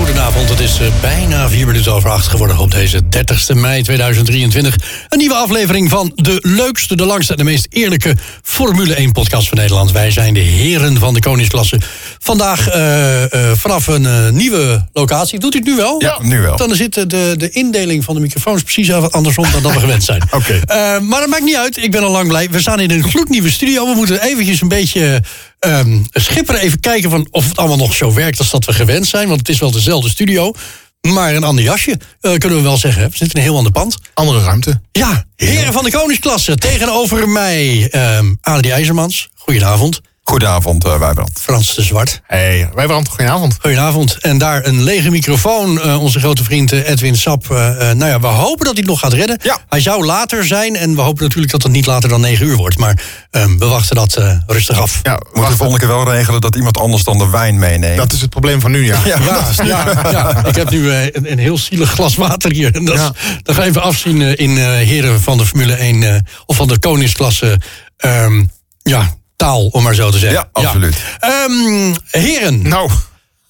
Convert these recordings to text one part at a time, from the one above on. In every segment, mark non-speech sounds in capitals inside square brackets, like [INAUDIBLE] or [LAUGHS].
Goedenavond, het is eh, bijna vier minuten over acht geworden op deze 30 mei 2023. Een nieuwe aflevering van de leukste, de langste en de meest eerlijke Formule 1 podcast van Nederland. Wij zijn de heren van de koningsklasse. Vandaag eh, eh, vanaf een eh, nieuwe locatie. Doet u het nu wel? Ja, nu wel. Dan zit de, de indeling van de microfoons precies even andersom dan dat we gewend zijn. [LAUGHS] Oké. Maar dat maakt niet uit, ik ben al lang blij. We staan in een gloednieuwe studio. We moeten eventjes een beetje ehm schipperen. Even kijken van of het allemaal nog zo werkt als dat we gewend zijn. Want het is wel dezelfde studio. Maar een ander jasje, kunnen we wel zeggen. We zitten in een heel ander pand. Andere ruimte. Ja, heren van de koningsklasse. Tegenover mij ehm Adrie IJzermans. Goedenavond. Goedenavond, uh, Wijbrand. Frans de Zwart. Hey, Wijbrand, goedenavond. Goedenavond. En daar een lege microfoon. eh, onze grote vriend eh, Edwin Sap. eh, eh, nou ja, we hopen dat hij het nog gaat redden. Ja. Hij zou later zijn. En we hopen natuurlijk dat het niet later dan 9 uur wordt. Maar ehm, we wachten dat eh, rustig af. Ja, We moeten de volgende keer wel regelen dat iemand anders dan de wijn meeneemt. dat is het probleem van nu, ja. ja, Ja, ja, ja, ik heb nu een, een heel zielig glas water hier. En dat, Ja. dat gaan we even afzien in eh, heren van de Formule 1 eh, of van de koningsklasse. ehm, ja, taal, om maar zo te zeggen. Ja, absoluut. Ehm, heren, Nou,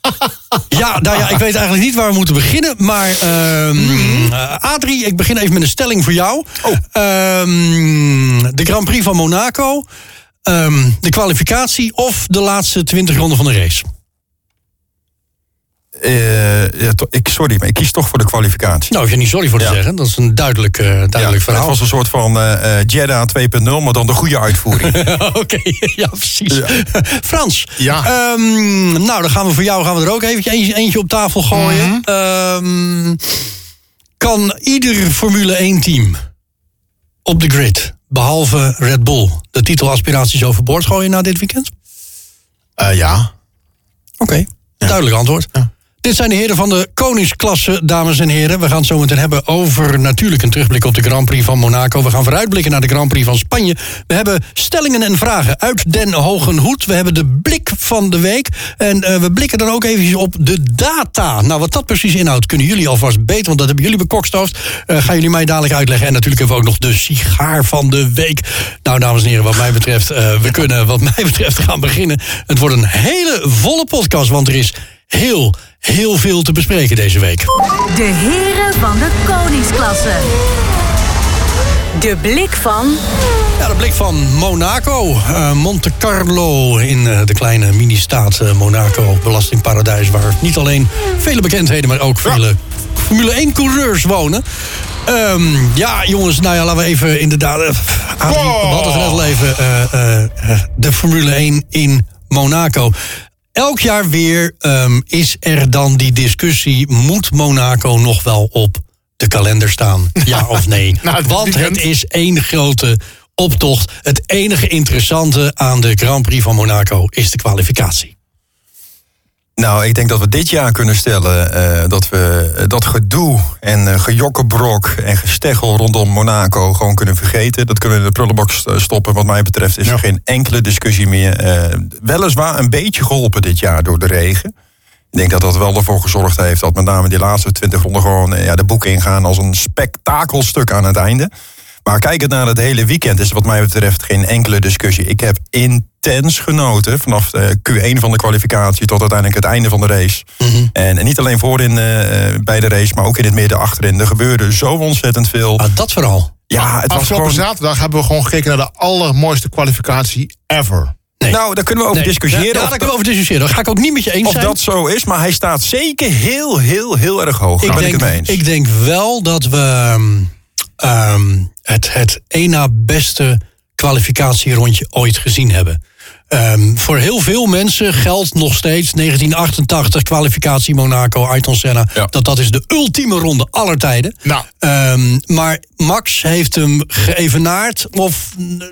[LAUGHS] ja, nou ja, ik weet eigenlijk niet waar we moeten beginnen. Maar eh, Adrie, ik begin even met een stelling voor jou. Oh. Ehm, de Grand Prix van Monaco, de kwalificatie of de laatste 20 ronden van de race? Eh, ja, to- ik, sorry, maar ik kies toch voor de kwalificatie. Nou, hoef je niet sorry voor te Ja. zeggen. Dat is een duidelijk, eh, duidelijk Het verhaal. was een soort van eh, Jeddah 2.0, maar dan de goede uitvoering. [LAUGHS] Oké, ja, precies. Ja. [LAUGHS] Frans, Ja. ehm, nou, dan gaan we voor jou gaan we er ook eventjes eentje, eentje op tafel gooien. Mhm. Ehm, kan ieder Formule 1-team op de grid, behalve Red Bull, de titelaspiraties overboord gooien na dit weekend? ja. Oké, duidelijk antwoord. Ja. Dit zijn de heren van de koningsklasse, dames en heren. We gaan het zo meteen hebben over natuurlijk een terugblik op de Grand Prix van Monaco. We gaan vooruitblikken naar de Grand Prix van Spanje. We hebben stellingen en vragen uit Den Hogen Hoed. We hebben de blik van de week. En eh, we blikken dan ook eventjes op de data. Nou, wat dat precies inhoudt, kunnen jullie alvast beter. Want dat hebben jullie bekokstoofd. Eh gaan jullie mij dadelijk uitleggen. En natuurlijk hebben we ook nog de sigaar van de week. Nou, dames en heren, wat mij betreft, eh, we kunnen wat mij betreft gaan beginnen. Het wordt een hele volle podcast, want er is heel, heel veel te bespreken deze week. De heren van de koningsklasse. De blik van Ja, de blik van Monaco. Eh, Monte Carlo in eh, de kleine mini-staat eh, Monaco. Belastingparadijs waar niet alleen vele bekendheden... maar ook vele Formule 1-coureurs wonen. Ehm, ja, jongens, nou ja, laten we even inderdaad... Adrie, we hadden het net al even. eh, eh, eh, de Formule 1 in Monaco. Elk jaar weer ehm, is er dan die discussie... moet Monaco nog wel op de kalender staan? Ja [LAUGHS] of nee? Nou, Want het is één grote optocht. Het enige interessante aan de Grand Prix van Monaco is de kwalificatie. Nou, ik denk dat we dit jaar kunnen stellen eh, dat we eh, dat gedoe en eh, gejokkenbrok en gesteggel rondom Monaco gewoon kunnen vergeten. Dat kunnen we in de prullenbak st- stoppen. Wat mij betreft is er geen enkele discussie meer. Weliswaar een beetje geholpen dit jaar door de regen. Ik denk dat dat wel ervoor gezorgd heeft dat met name die laatste 20 ronden gewoon ja, de boeken ingaan als een spektakelstuk aan het einde. Maar kijkend naar het hele weekend is wat mij betreft geen enkele discussie. Ik heb intens genoten vanaf de Q1 van de kwalificatie tot uiteindelijk het einde van de race. en, en niet alleen voorin eh, bij de race, maar ook in het midden achterin. Er gebeurde zo ontzettend veel. Ah, dat vooral. Ja, het was Afgelopen gewoon... zaterdag hebben we gewoon gekeken naar de allermooiste kwalificatie ever. Nee. Nou, daar kunnen we over Nee. discussiëren. Ja, of, daar kunnen we over discussiëren. Daar ga ik ook niet met je eens of zijn. dat zo is, maar hij staat zeker heel, heel, heel erg hoog. Daar ben ik het mee eens. ik denk wel dat we ehm, het, het één na beste kwalificatierondje ooit gezien hebben. Ehm, voor heel veel mensen geldt nog steeds 1988 kwalificatie Monaco, Ayrton Senna. Ja. Dat dat is de ultieme ronde aller tijden. Nou. Ehm, maar Max heeft hem geëvenaard of... Nee,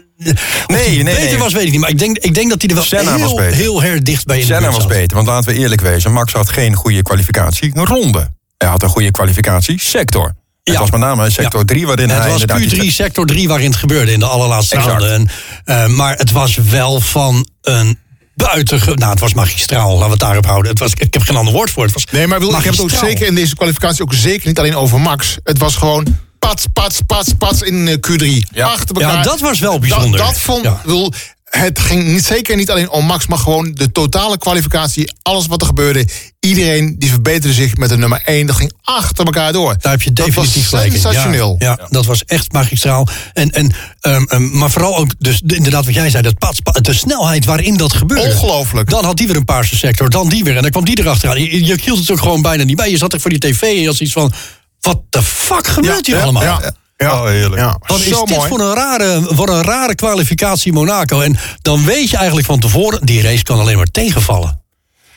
nee, beter nee. was, weet ik niet. Maar ik denk, ik denk dat hij er wel Senna was heel, beter. heel erg dichtbij in de Senna buurt was zat. beter, want laten we eerlijk wezen. Max had geen goede kwalificatieronde. Hij had een goede kwalificatiesector. Het Ja. was met name sector Ja. 3 waarin Het hij was inderdaad... die- Q3, sector 3 waarin het gebeurde in de allerlaatste Exact. En, eh, maar het was wel van een buitenge... Nou, het was magistraal, laten we het daarop houden. Het was, ik heb geen ander woord voor. Het was Nee, maar wil, ik heb het ook zeker in deze kwalificatie ook zeker niet alleen over Max. Het was gewoon pats, pats, pats, pats in eh, Q3. Ja. Achter elkaar. Ja, dat was wel bijzonder. Dat, dat vond, Ja. wil, het ging niet, zeker niet alleen om Max, maar gewoon de totale kwalificatie. Alles wat er gebeurde. Iedereen die verbeterde zich met de nummer 1. Dat ging achter elkaar door. Daar heb je dat definitief gelijk sensationeel. Ja, ja, dat was echt magistraal. En, en, ehm, ehm, maar vooral ook, dus, de- inderdaad wat jij zei, dat pats, pa- de snelheid waarin dat gebeurde. Ongelooflijk. Dan had die weer een paarse sector, dan die weer. En dan kwam die erachteraan. Je, je hield het ook gewoon bijna niet bij. Je zat er voor die tv en je had iets van... Wat de fuck gebeurt hier ja, allemaal? Ja. Ja, heerlijk. Ja, Wat is zo dit mooi. voor een, rare, voor een rare kwalificatie Monaco? En dan weet je eigenlijk van tevoren... die race kan alleen maar tegenvallen.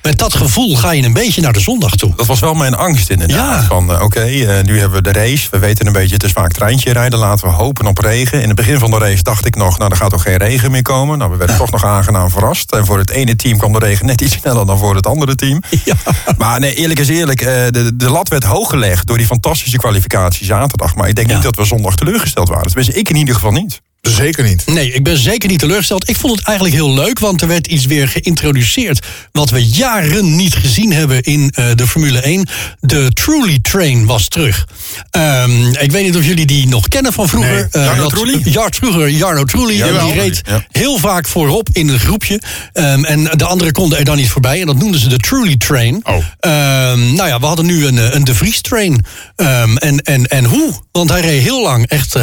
Met dat gevoel ga je een beetje naar de zondag toe. Dat was wel mijn angst inderdaad. Ja. Van eh, oké, eh, nu hebben we de race. We weten een beetje, het is vaak treintje rijden. Laten we hopen op regen. In het begin van de race dacht ik nog, nou er gaat toch geen regen meer komen. Nou, we werden toch nog aangenaam verrast. En voor het ene team kwam de regen net iets sneller dan voor het andere team. [LAUGHS] Ja. Maar nee, eerlijk is eerlijk. eh, de, de lat werd hoog gelegd door die fantastische kwalificatie zaterdag. Maar ik denk niet dat we zondag teleurgesteld waren. Tenminste, ik in ieder geval niet. Zeker niet. Nee, ik ben zeker niet teleurgesteld. Ik vond het eigenlijk heel leuk, want er werd iets weer geïntroduceerd... wat we jaren niet gezien hebben in eh, de Formule 1. De Truly Train was terug. Ehm, ik weet niet of jullie die nog kennen van vroeger. Nee. Eh, Jarno Trulli? Ja, vroeger Jarno Trulli. Jarno die reed ja. heel vaak voorop in een groepje. Ehm, en de anderen konden er dan niet voorbij. En dat noemden ze de Truly Train. Oh. Ehm, nou ja, we hadden nu een, eh, een De Vries Train. En, en, en hoe? Want hij reed heel lang echt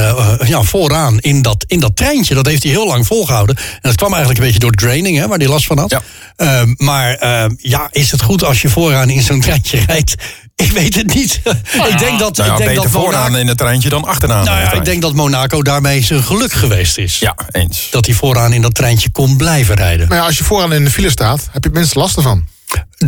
ja, vooraan in dat, in dat treintje. Dat heeft hij heel lang volgehouden. En dat kwam eigenlijk een beetje door draining, hè, waar hij last van had. Ja. Ehm, maar ehm, ja, is het goed als je vooraan in zo'n treintje [LAUGHS] rijdt? Ik weet het niet. ik denk dat, Nou ja, ik denk beter dat vooraan Monaco, in het treintje dan achteraan. nou in het ja, ik denk dat Monaco daarmee zijn geluk geweest is. Ja, eens. Dat hij vooraan in dat treintje kon blijven rijden. Maar ja, als je vooraan in de file staat, heb je het minste last ervan.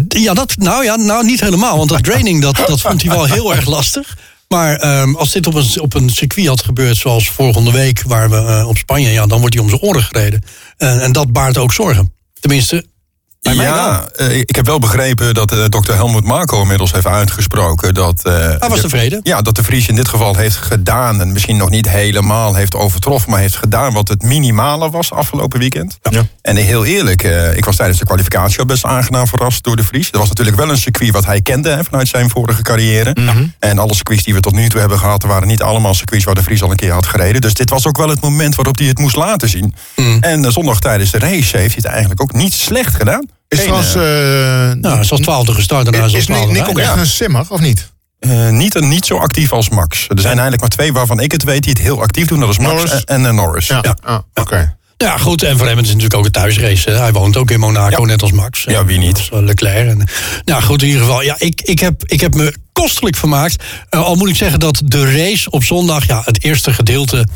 Ja, dat, nou ja, nou niet helemaal. Want dat draining, dat, dat vond hij wel heel erg lastig. Maar ehm, als dit op een, op een circuit had gebeurd, zoals volgende week, waar we eh, op Spanje, ja, dan wordt hij om zijn oren gereden. En, en dat baart ook zorgen. Tenminste, bij mij wel. Ja, eh, ik heb wel begrepen dat eh, dokter Helmut Marko inmiddels heeft uitgesproken dat... eh, Hij was de- tevreden. Ja, dat de Vries in dit geval heeft gedaan... en misschien nog niet helemaal heeft overtroffen... maar heeft gedaan wat het minimale was afgelopen weekend. Ja. En heel eerlijk, eh, ik was tijdens de kwalificatie al best aangenaam verrast door de Vries. Dat was natuurlijk wel een circuit wat hij kende hè, vanuit zijn vorige carrière. Mhm. En alle circuits die we tot nu toe hebben gehad... waren niet allemaal circuits waar de Vries al een keer had gereden. Dus dit was ook wel het moment waarop hij het moest laten zien. Mhm. En zondag tijdens de race heeft hij het eigenlijk ook niet slecht gedaan. Is trouwens... eh, eh, Nou, hij is als twaalfde gestart en hij is als is Nick, ook echt een simmer, of niet? Eh, niet, een- niet zo actief als Max. Er zijn eigenlijk maar twee waarvan ik het weet die het heel actief doen. Dat is Max Norris. en, en eh, Norris. Ja, Ah, oké. Ja, goed. En voor hem is het natuurlijk ook een thuisrace. hè. Hij woont ook in Monaco, Ja. net als Max. Ja, wie niet? Eh, Leclerc. En, nou goed, in ieder geval. Ja, ik, ik, heb, ik heb me kostelijk vermaakt. Al moet ik zeggen dat de race op zondag, ja, het eerste gedeelte.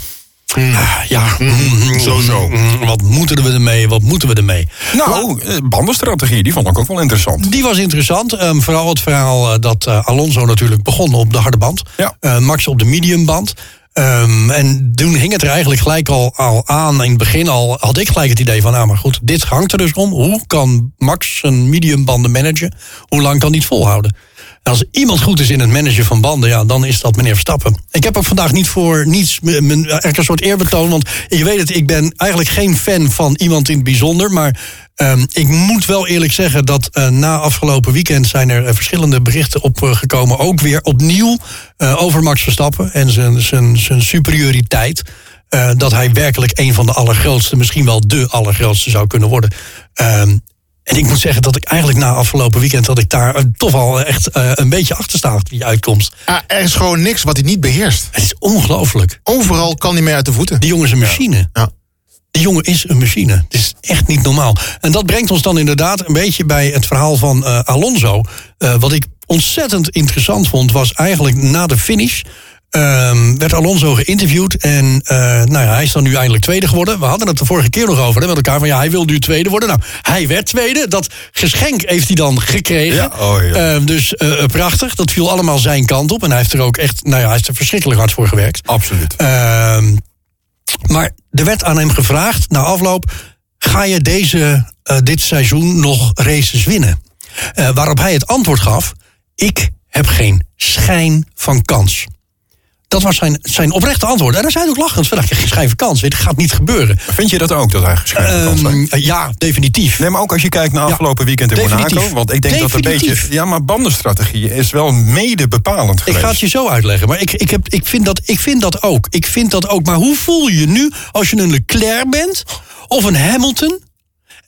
Ja, mm, sowieso. mm, wat moeten we ermee? Wat moeten we ermee? Nou, eh, bandenstrategie, die vond ik ook wel interessant. Die was interessant. Ehm, vooral het verhaal eh, dat eh, Alonso natuurlijk begon op de harde band. Ja. Max op de mediumband. Ehm, en toen hing het er eigenlijk gelijk al, al aan. In het begin al had ik gelijk het idee van... nou, maar goed, dit hangt er dus om. Hoe kan Max zijn mediumbanden managen? Hoe lang kan hij het volhouden? Als iemand goed is in het managen van banden... ja, dan is dat meneer Verstappen. Ik heb ook vandaag niet voor niets... eigenlijk een soort eerbetoon. Want je weet het, ik ben eigenlijk geen fan van iemand in het bijzonder. Maar Ehm, ik moet wel eerlijk zeggen dat eh, na afgelopen weekend zijn er eh, verschillende berichten opgekomen. ook weer opnieuw eh, over Max Verstappen en zijn, superioriteit. Eh, dat hij werkelijk een van de allergrootste, misschien wel de allergrootste zou kunnen worden. Ehm, en ik moet zeggen dat ik eigenlijk na afgelopen weekend... dat ik daar eh, toch wel echt eh, een beetje achter sta die uitkomst. Ah, er is gewoon niks wat hij niet beheerst. Het is ongelooflijk. Overal kan hij mee uit de voeten. Die jongen is een machine. Ja. Die jongen is een machine. Het is echt niet normaal. En dat brengt ons dan inderdaad een beetje bij het verhaal van eh, Alonso. Uh, wat ik ontzettend interessant vond, was eigenlijk na de finish. Um, werd Alonso geïnterviewd en uh, nou ja, hij is dan nu eindelijk tweede geworden. We hadden het de vorige keer nog over hè, met elkaar van ja, hij wil nu tweede worden. Nou, hij werd tweede. Dat geschenk heeft hij dan gekregen. Ja, oh ja. Uh, dus uh, prachtig. Dat viel allemaal zijn kant op. En hij heeft er ook echt, nou ja, hij heeft er verschrikkelijk hard voor gewerkt. Absoluut. Ehm, maar er werd aan hem gevraagd, na afloop, ga je deze, dit seizoen nog races winnen? waarop hij het antwoord gaf, ik heb geen schijn van kans. Dat was zijn, zijn oprechte antwoord. En daar zijn ook lachend van, je van kans. Het gaat niet gebeuren. Vind je dat ook, dat hij geschreven van um, Ja, definitief. Nee, maar ook als je kijkt naar afgelopen ja, weekend in definitief. Monaco. Want ik denk definitief. dat een beetje... Ja, maar bandenstrategie is wel mede bepalend geweest. Ik ga het je zo uitleggen. Maar ik, ik, heb, ik, vind dat, ik vind dat ook. Ik vind dat ook. Maar hoe voel je je nu als je een Leclerc bent? Of een Hamilton?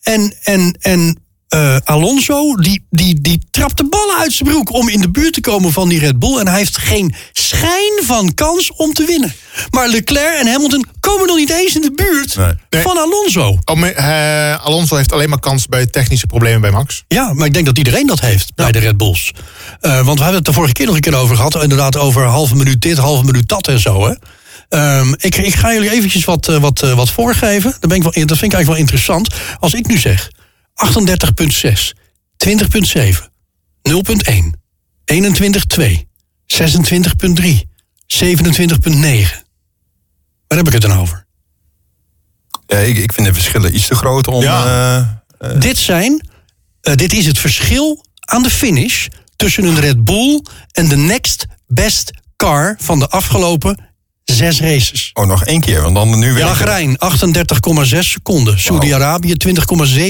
En, en, en uh, Alonso, die, die, die trapt de ballen uit zijn broek om in de buurt te komen van die Red Bull. En hij heeft geen schijn van kans om te winnen. Maar Leclerc en Hamilton komen nog niet eens in de buurt nee. van Alonso. Oh, uh, Alonso heeft alleen maar kans bij technische problemen bij Max. Ja, maar ik denk dat iedereen dat heeft ja. bij de Red Bulls. Uh, want we hebben het de vorige keer nog een keer over gehad. Inderdaad, over halve minuut dit, halve minuut dat en zo. Hè. Um, ik, ik ga jullie eventjes wat, wat, wat voorgeven. Dat, ben ik wel, dat vind ik eigenlijk wel interessant. Als ik nu zeg 38.6, 20.7, 0.1, 21.2, 26.3, 27.9. Waar heb ik het dan over? Ja, ik, ik vind de verschillen iets te groot om... Ja. Uh, uh, dit zijn, uh, dit is het verschil aan de finish tussen een Red Bull en de next best car van de afgelopen zes races. Oh, nog één keer, want dan nu weer. Bahrein 38,6 seconden. Saudi-Arabië 20,7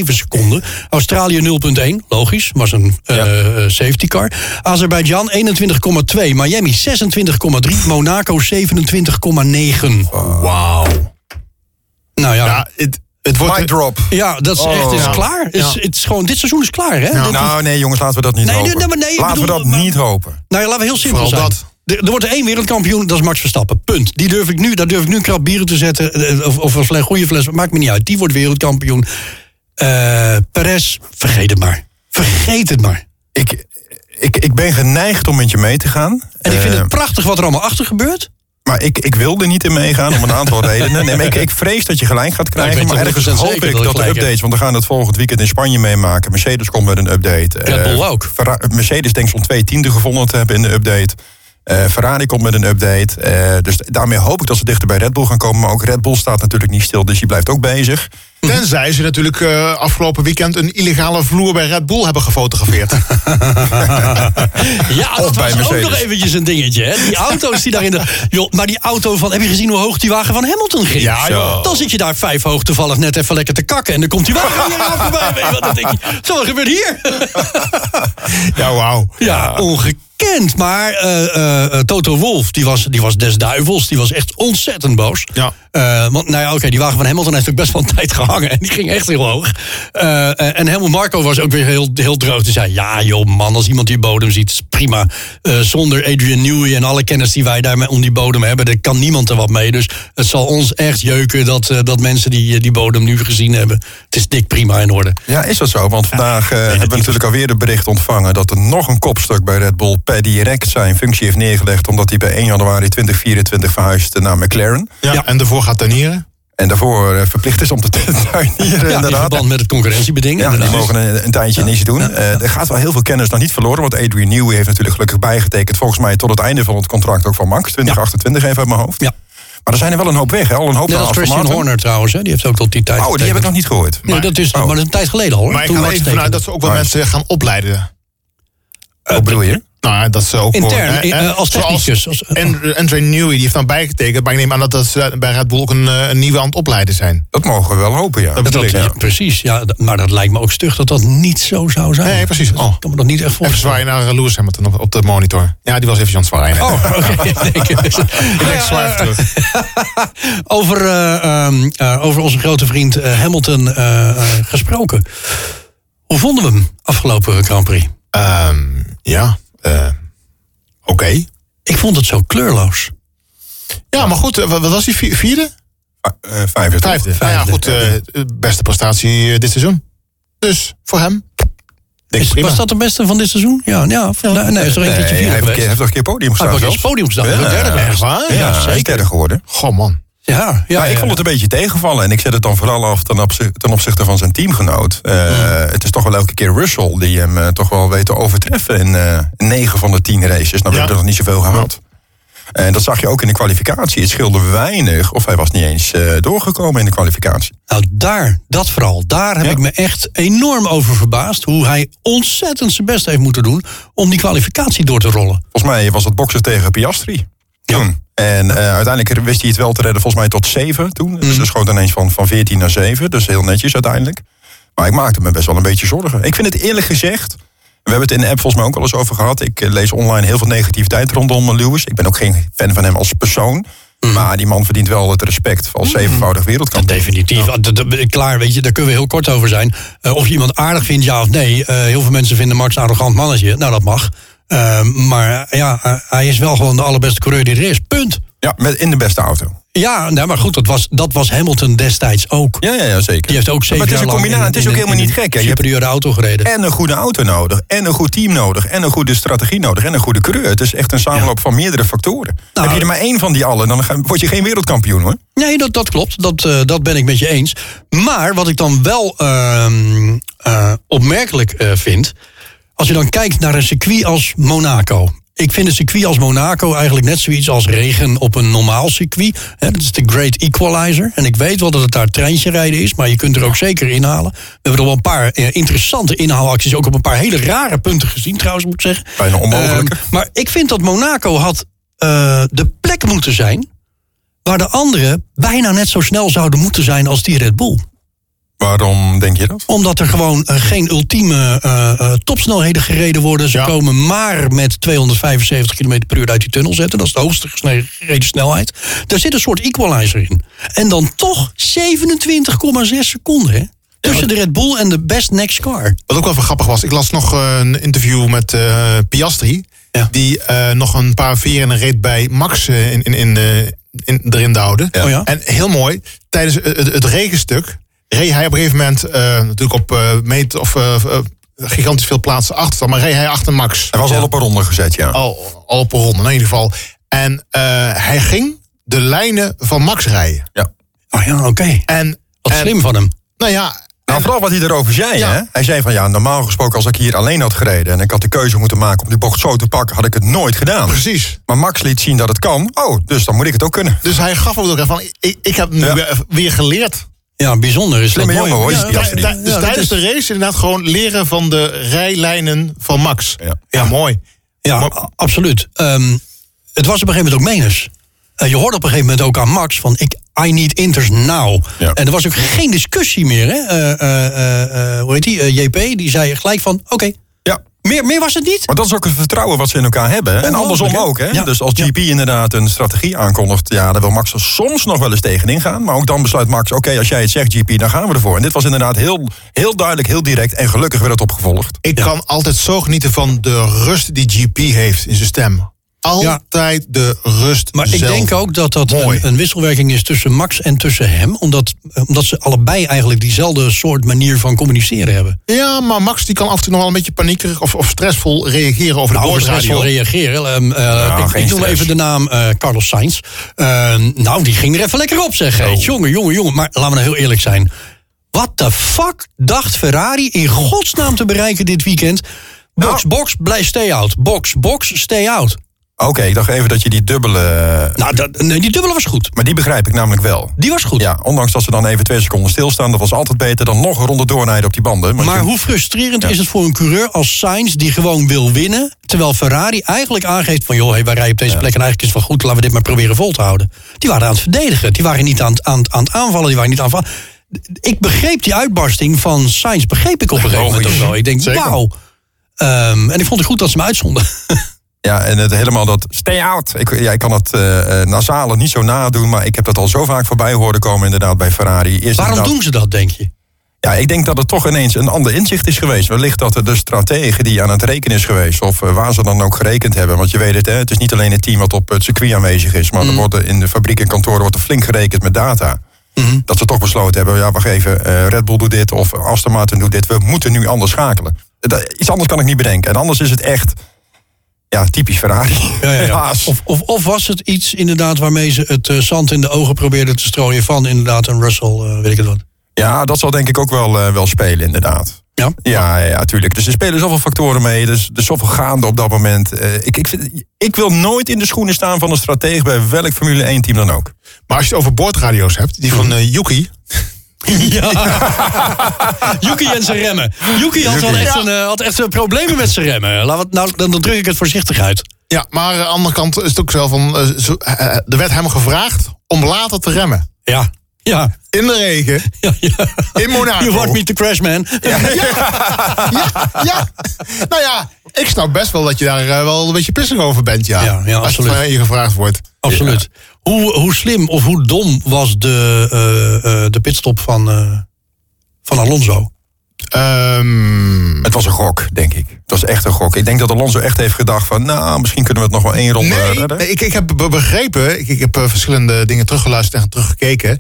seconden. Australië 0,1, logisch, was een ja. uh, safety car. Azerbeidzjan 21,2. Miami 26,3. Monaco 27,9. Wauw. Nou ja. ja het, het wordt Mic drop. Ja, dat is Oh, echt is ja. klaar. Is, Ja. het is gewoon, dit seizoen is klaar, hè? Nou, nee, jongens, laten we dat niet Nee, hopen. nee, nee, nee, ik laten bedoel, we dat maar- niet hopen. Nou ja, laten we heel simpel Vooral zijn. dat. Er, wordt er één wereldkampioen, dat is Max Verstappen. Punt. Die durf ik nu, daar durf ik nu een krab bieren te zetten. eh, Of, of een fles, goede fles, maakt me niet uit. Die wordt wereldkampioen. Eh Perez, vergeet het maar. Vergeet het maar. Ik, ik, ik ben geneigd om met je mee te gaan. En ik vind Eh, het prachtig wat er allemaal achter gebeurt. Maar ik, ik wil er niet in meegaan om een aantal [LAUGHS] redenen. Nee, maar ik, ik vrees dat je gelijk gaat krijgen. maar ergens 100% hoop ik dat dat de heb. updates... want we gaan het volgend weekend in Spanje meemaken. Mercedes komt met een update. Red Bull ook. Mercedes denkt zo'n twee tienden gevonden te hebben in de update. Eh, Ferrari komt met een update. Eh, dus daarmee hoop ik dat ze dichter bij Red Bull gaan komen. Maar ook Red Bull staat natuurlijk niet stil, dus die blijft ook bezig. Tenzij ze natuurlijk eh, afgelopen weekend een illegale vloer bij Red Bull hebben gefotografeerd. [LAUGHS] Ja, dat was ook nog eventjes een dingetje. Hè? Die auto's die daar in de... Joh, maar die auto van... Heb je gezien hoe hoog die wagen van Hamilton ging? Ja, joh. Dan zit je daar vijf hoog toevallig net even lekker te kakken... en dan komt die wagen [LAUGHS] hier aan voorbij. Weet je wat, denk je, zo, wat gebeurt hier? ja, wauw. Ja, ongekend. Maar eh, eh, Toto Wolf, die was, die was des duivels. Die was echt ontzettend boos. Ja. Eh, want nou ja, oké, die wagen van Hamilton heeft ook best wel een [LAUGHS] tijd gehangen. En die ging echt heel hoog. Eh, eh, en Helmut Marco was ook weer heel, heel droog. Die zei, ja joh man, als iemand die bodem ziet, is prima. Eh, zonder Adrian Newey en alle kennis die wij daar om die bodem hebben... er kan niemand er wat mee. Dus het zal ons echt jeuken dat, eh, dat mensen die eh, die bodem nu gezien hebben. Het is dik prima in orde. Ja, is dat zo? Want vandaag eh, hebben we natuurlijk alweer het bericht ontvangen... dat er nog een kopstuk bij Red Bull per direct zijn functie heeft neergelegd... omdat hij bij 1 januari 2024 verhuist naar McLaren. Ja, Ja. En daarvoor gaat tuinieren. En daarvoor eh, verplicht is om te [LAUGHS] tuinieren, Ja, in inderdaad. verband met het concurrentiebeding. Ja, die mogen een, een tijdje niets doen. Eh, er gaat wel heel veel kennis nog niet verloren. Want Adrian Newey heeft natuurlijk gelukkig bijgetekend... volgens mij tot het einde van het contract ook van Max. 2028 even uit mijn hoofd. Ja. Maar er zijn er wel een hoop weg. Hè? Al een hoop Net als Christian Martin. Horner trouwens, hè? die heeft ook tot die tijd. Oh, die heb ik nog niet gehoord. Nee, dat is, Oh. maar dat is een tijd geleden al hoor. Maar ik ga er even vanuit dat ze ook wel mensen gaan opleiden. Hoe bedoel je? Nou, ja, dat ze ook Intern, gewoon, hè, eh, als zoals technicus, als- En- Andre Newey, die heeft dan bijgetekend. Maar ik neem aan dat, dat ze bij Red Bull ook een, eh, een nieuwe aan het opleiden zijn. Dat mogen we wel hopen, ja. Dat ja, precies, ja, maar dat lijkt me ook stug dat dat niet zo zou zijn. Nee, precies. Dat Oh. kan me dat niet echt Even voorstellen. zwaaien naar eh, Lewis Hamilton op, op de monitor. Ja, die was even aan het zwaaien. Oh, oké. [LAUGHS] [LAUGHS] Ik zwaar even terug. [LAUGHS] over, eh, ehm, eh, over onze grote vriend Hamilton gesproken. Hoe vonden we hem afgelopen Grand Prix? Ehm, ja, eh, oké. Ik vond het zo kleurloos. Ja, maar goed, eh, wat was die vi- vierde? Uh, vijfde. Vijfde. Nou ja, goed. Uh, beste prestatie dit seizoen. Dus voor hem. Is, was dat de beste van dit seizoen? Ja, ja. ja. Nee, is er een keertje nee, vier hij heeft toch een keer podium gestaan. Hij heeft een podium gestaan. Ja, derde waar? Ja, Ja, hij is zeker. derde geworden. Goh, man. Ja, ja, maar ik vond het een beetje tegenvallen. En ik zet het dan vooral af ten, opzichte, ten opzichte van zijn teamgenoot. Uh, Het is toch wel elke keer Russell die hem uh, toch wel weet te overtreffen in uh, 9 van de 10 races. Nou, we hebben er nog niet zoveel gehad. En dat zag je ook in de kwalificatie. Het scheelde weinig of hij was niet eens eh, doorgekomen in de kwalificatie. Nou, daar, dat vooral. Daar heb Ja. ik me echt enorm over verbaasd. Hoe hij ontzettend zijn best heeft moeten doen om die kwalificatie door te rollen. Volgens mij was het boksen tegen Piastri. En eh, uiteindelijk wist hij het wel te redden, volgens mij tot 7 toen. Dus er schoot ineens van, van 14 naar 7. Dus heel netjes uiteindelijk. Maar ik maakte me best wel een beetje zorgen. Ik vind het eerlijk gezegd. We hebben het in de app volgens mij ook al eens over gehad. Ik eh, lees online heel veel negativiteit rondom Lewis. Ik ben ook geen fan van hem als persoon. Maar die man verdient wel het respect als zevenvoudig wereldkampioen. Definitief. Dat- dat- Klaar, weet je, daar kunnen we heel kort over zijn. Eh, of je iemand aardig vindt, ja of nee. Heel veel mensen vinden Max een arrogant mannetje. Nou, dat mag. Eh, maar ja, hij is wel gewoon de allerbeste coureur die er is. Punt. Ja, met, in de beste auto. Ja, nee, maar goed, dat was, dat was Hamilton destijds ook. Ja, ja, ja zeker. Die heeft ook zeven maar het is een combinatie. in- Het is ook helemaal niet gek. Hè. Je hebt auto gereden. en een goede auto nodig. En een goed team nodig. En een goede strategie nodig. En een goede coureur. Het is echt een samenloop van meerdere factoren. Nou, Heb je er maar één van die allen, dan word je geen wereldkampioen hoor. Nee, dat, dat klopt. Dat, eh, dat ben ik met je eens. Maar wat ik dan wel ehm, eh, opmerkelijk eh, vind... als je dan kijkt naar een circuit als Monaco... Ik vind een circuit als Monaco eigenlijk net zoiets als regen op een normaal circuit. Dat is de Great Equalizer. En ik weet wel dat het daar treintje rijden is, maar je kunt er ook zeker inhalen. We hebben er wel een paar eh, interessante inhaalacties, ook op een paar hele rare punten gezien trouwens, moet ik zeggen. Bijna onmogelijk. Ehm, maar ik vind dat Monaco had eh, de plek moeten zijn waar de anderen bijna net zo snel zouden moeten zijn als die Red Bull. Waarom denk je dat? Omdat er gewoon eh, geen ultieme eh, eh, topsnelheden gereden worden. Ze Ja. komen maar met 275 km per uur uit die tunnel zetten. Dat is de hoogste gereden snelheid. Daar zit een soort equalizer in. En dan toch 27,6 seconden. Hè? Tussen de Red Bull en de best next car. Wat ook wel grappig was, ik las nog een interview met Piastri. Ja. Die nog een paar veren reed bij Max in, in, in, in, erin. Oh ja? En heel mooi, tijdens het regenstuk reed hij op een gegeven moment eh, natuurlijk op eh meter of eh, gigantisch veel plaatsen achter. Maar reed hij achter Max. Hij was al op een ronde gezet, ja. Al, al op een ronde in ieder geval. En eh, hij ging de lijnen van Max rijden. ja. Oh ja, oké. En, Wat en, slim van hem. Nou ja, Nou, vooral wat hij erover zei, Ja. hè? Hij zei van ja, normaal gesproken als ik hier alleen had gereden en ik had de keuze moeten maken om die bocht zo te pakken, had ik het nooit gedaan. precies. Maar Max liet zien dat het kan. Oh, dus dan moet ik het ook kunnen. Dus hij gaf ook van, ik, ik heb nu Ja. weer geleerd. Ja, bijzonder is Slimme dat jongen, mooi. hoor, Ja, ja, dus tijdens is- de race inderdaad gewoon leren van de rijlijnen van Max. Ja. Ja, mooi. Ja, Maar- absoluut. Ehm, het was op een gegeven moment ook menens. Eh, je hoorde op een gegeven moment ook aan Max van... Ik, I need inters now. Ja. En er was ook geen discussie meer. Hè? Eh, eh, eh, eh, hoe heet die? JP, die zei gelijk van... Oké. Meer, meer was het niet. Maar dat is ook het vertrouwen wat ze in elkaar hebben. En andersom ook. Hè? Ja. Dus als GP inderdaad een strategie aankondigt... ja, daar wil Max er soms nog wel eens tegenin gaan. Maar ook dan besluit Max, oké, als jij het zegt GP, dan gaan we ervoor. En dit was inderdaad heel, heel duidelijk, heel direct. En gelukkig werd het opgevolgd. Ik kan altijd zo genieten van de rust die GP heeft in zijn stem. Altijd de rust Maar ik denk ook dat dat een, een wisselwerking is tussen Max en tussen hem. Omdat, eh, omdat ze allebei eigenlijk diezelfde soort manier van communiceren hebben. Ja, maar Max die kan af en toe nog wel een beetje paniekerig of, of stressvol reageren over de Nou, over boordradio. stressvol reageren. Ehm, eh, ik, geen ik noem even de naam eh, Carlos Sainz. Ehm, nou, die ging er even lekker op, zeg. Jongen, jongen, jongen. Maar laten we nou heel eerlijk zijn. Wat de fuck dacht Ferrari in godsnaam te bereiken dit weekend? Box, Nou. box, blijf stay out. Box, box, stay out. Oké, ik dacht even dat je die dubbele... Nou, dat, nee, die dubbele was goed. Maar die begrijp ik namelijk wel. Die was goed. Ja, ondanks dat ze dan even twee seconden stilstaan... dat was altijd beter dan nog een ronde doorrijden op die banden. Maar je- hoe frustrerend is het voor een coureur als Sainz die gewoon wil winnen, terwijl Ferrari eigenlijk aangeeft van joh, hey, wij rijden op deze plek en eigenlijk is het wel goed, laten we dit maar proberen vol te houden. Die waren aan het verdedigen, die waren niet aan het, aan, aan het aanvallen, die waren niet aan het. Ik begreep die uitbarsting van Sainz, begreep ik op een [LAUGHS] gegeven moment ook wel. Ik denk, wauw. Ehm, en ik vond het goed dat ze me uitzonden. [LAUGHS] Ja, en het helemaal dat stay out. Ik, ja, ik kan het eh eh, nasale niet zo nadoen, maar ik heb dat al zo vaak voorbij horen komen inderdaad bij Ferrari. Eerst Waarom inderdaad- doen ze dat, denk je? Ja, ik denk dat het toch ineens een ander inzicht is geweest. Wellicht dat er de stratege die aan het rekenen is geweest, of eh, waar ze dan ook gerekend hebben. Want je weet het, hè, het is niet alleen het team wat op het circuit aanwezig is, maar Mm. er wordt in de fabriek en kantoren wordt er flink gerekend met data. Mhm. Dat ze toch besloten hebben, ja, wacht even, eh, Red Bull doet dit of Aston Martin doet dit. We moeten nu anders schakelen. Dat- iets anders kan ik niet bedenken. En anders is het echt, ja, typisch Ferrari. Ja, ja, ja. [LAUGHS] Of, of, of was het iets inderdaad waarmee ze het eh, zand in de ogen probeerden te strooien van inderdaad een Russell, eh, weet ik het wat. Ja, dat zal denk ik ook wel, eh, wel spelen, inderdaad. Ja? Ja, ja, tuurlijk. Dus er spelen zoveel factoren mee. Dus er is zoveel gaande op dat moment. Eh, ik, ik, vind, ik wil nooit in de schoenen staan van een stratege bij welk Formule 1 team dan ook. Maar als je het over boordradio's hebt, die van eh, Yuki. [LAUGHS] Ja. [LAUGHS] Yuki en zijn remmen. Yuki had, wel echt, Ja. een, eh, had echt problemen met zijn remmen. We het- nou, dan, dan druk ik het voorzichtig uit. Ja, maar aan de andere kant is het ook zo van... eh, eh, er werd hem gevraagd om later te remmen. Ja. Ja. In de regen, [LAUGHS] ja, ja. in Monaco. You want me to crash, man. ja, ja. Nou ja, ik snap best wel dat je daar wel een beetje pissig over bent, ja. Ja, ja, Als absoluut. van je gevraagd wordt. Absoluut. Hoe, hoe slim of hoe dom was de, eh, eh, de pitstop van, eh, van Alonso? Ehm, Het was een gok, denk ik. Het was echt een gok. Ik denk dat Alonso echt heeft gedacht van... nou, misschien kunnen we het nog wel één ronde nee, redden. nee, ik, ik heb be- begrepen, ik, ik heb verschillende dingen teruggeluisterd en teruggekeken.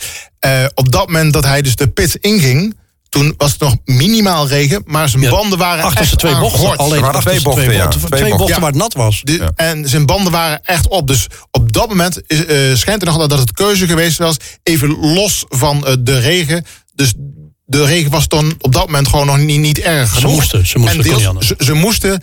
Op dat moment dat hij dus de pit inging, toen was het nog minimaal regen, maar zijn Ja, banden waren Achter echt twee bochten. Alleen Er waren achter twee bochten, ja. bochten. Twee Twee bochten bochten. waar het nat was. De- Ja. En zijn banden waren echt op. Dus op dat moment is, eh, schijnt er nog dat het keuze geweest was. Even los van eh, de regen. Dus de regen was dan op dat moment gewoon nog niet, niet erg genoeg. moesten, ze moesten, En deels- ze, ze moesten.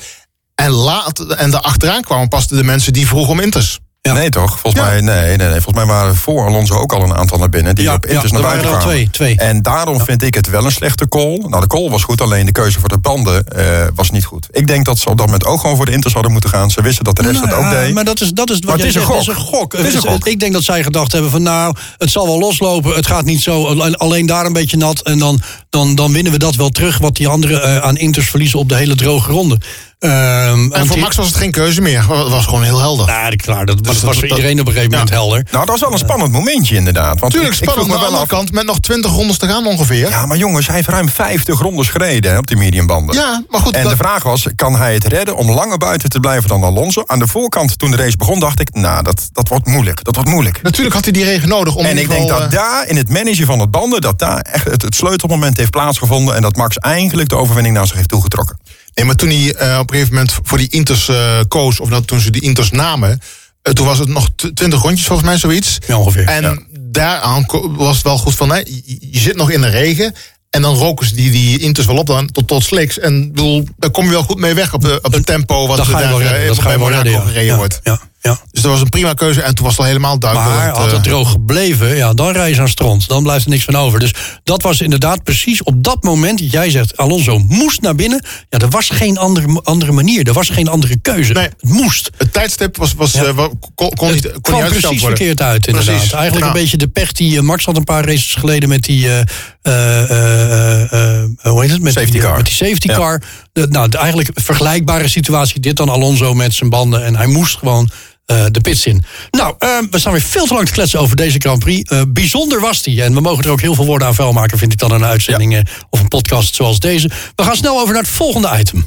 En, laat, en daarachteraan kwamen pas de mensen die vroegen om inters. Ja. Nee, toch? Volgens Ja. mij, nee, nee, nee. Volgens mij waren voor Alonso ook al een aantal naar binnen. Die Ja, op inters naar buiten kwamen. twee, twee. En daarom vind ik het wel een slechte call. Nou, de call was goed, alleen de keuze voor de banden eh, was niet goed. Ik denk dat ze op dat moment ook gewoon voor de inters hadden moeten gaan. Ze wisten dat de rest Nou dat ook deed. Maar dat is, dat is wat het is een zegt, is gok. een gok. Het is een gok. Ik denk dat zij gedacht hebben van nou, het zal wel loslopen. Het gaat niet zo, alleen- alleen daar een beetje nat. En dan, dan, dan winnen we dat wel terug. Wat die anderen eh, aan inters verliezen op de hele droge ronde. Ehm, En voor Max was het geen keuze meer. Het was gewoon heel helder. Nou, dat- klaar, dat, was- dat- was voor dat- iedereen op een gegeven moment Ja. helder. Nou, dat was wel een spannend momentje inderdaad. Want Tuurlijk ik, ik spannend. Maar aan de andere kant, met nog 20 rondes te gaan ongeveer. Ja, maar jongens, hij heeft ruim 50 rondes gereden hè, op die mediumbanden. Ja, maar goed. En dat- de vraag was, kan hij het redden om langer buiten te blijven dan Alonso? Aan de voorkant, toen de race begon, dacht ik, nou, dat, dat wordt moeilijk. Dat wordt moeilijk. natuurlijk had hij die regen nodig. Om En ik denk dat eh, daar, in het managen van het banden, dat daar echt het, het sleutelmoment heeft plaatsgevonden. En dat Max eigenlijk de overwinning naar zich heeft toegetrokken. Nee, maar toen hij eh, op een gegeven moment voor die Inters eh, koos, of dat toen ze die Inters namen, eh, toen was het nog tw- 20 rondjes volgens mij zoiets. Ja, ongeveer. En Ja. daaraan was het wel goed van, hè, je, zit nog in de regen. En dan roken ze die, die Inters wel op dan, tot, tot sliks. En bedoel, daar kom je wel goed mee weg op, de, op het tempo wat dat er daar redden. Dat bij Monaco ja. gereden wordt. Ja, ja. Dus dat was een prima keuze. En toen was het al helemaal duidelijk. Maar dat had eh, het droog gebleven, ja, dan rij je aan stront. Dan blijft er niks van over. Dus dat was inderdaad precies op dat moment. Jij zegt, Alonso moest naar binnen. Ja, er was geen andere, andere manier. Er was geen andere keuze. Nee. Het moest. het tijdstip was, was, Ja. eh, kon, kon, niet, Het kon kwam niet precies worden. verkeerd uit, inderdaad. Precies. Eigenlijk een beetje de pech die eh, Max had een paar races geleden met die. eh, eh, eh, eh, hoe heet het? Met Safety die, car. Met die safety Ja. car. Nou, de, eigenlijk vergelijkbare situatie. Dit dan Alonso met zijn banden. En hij moest gewoon. Eh, de pits in. Nou, eh, we staan weer veel te lang te kletsen over deze Grand Prix. Eh, bijzonder was die. En we mogen er ook heel veel woorden aan vuil maken, vind ik dan een uitzending eh, of een podcast zoals deze. We gaan snel over naar het volgende item.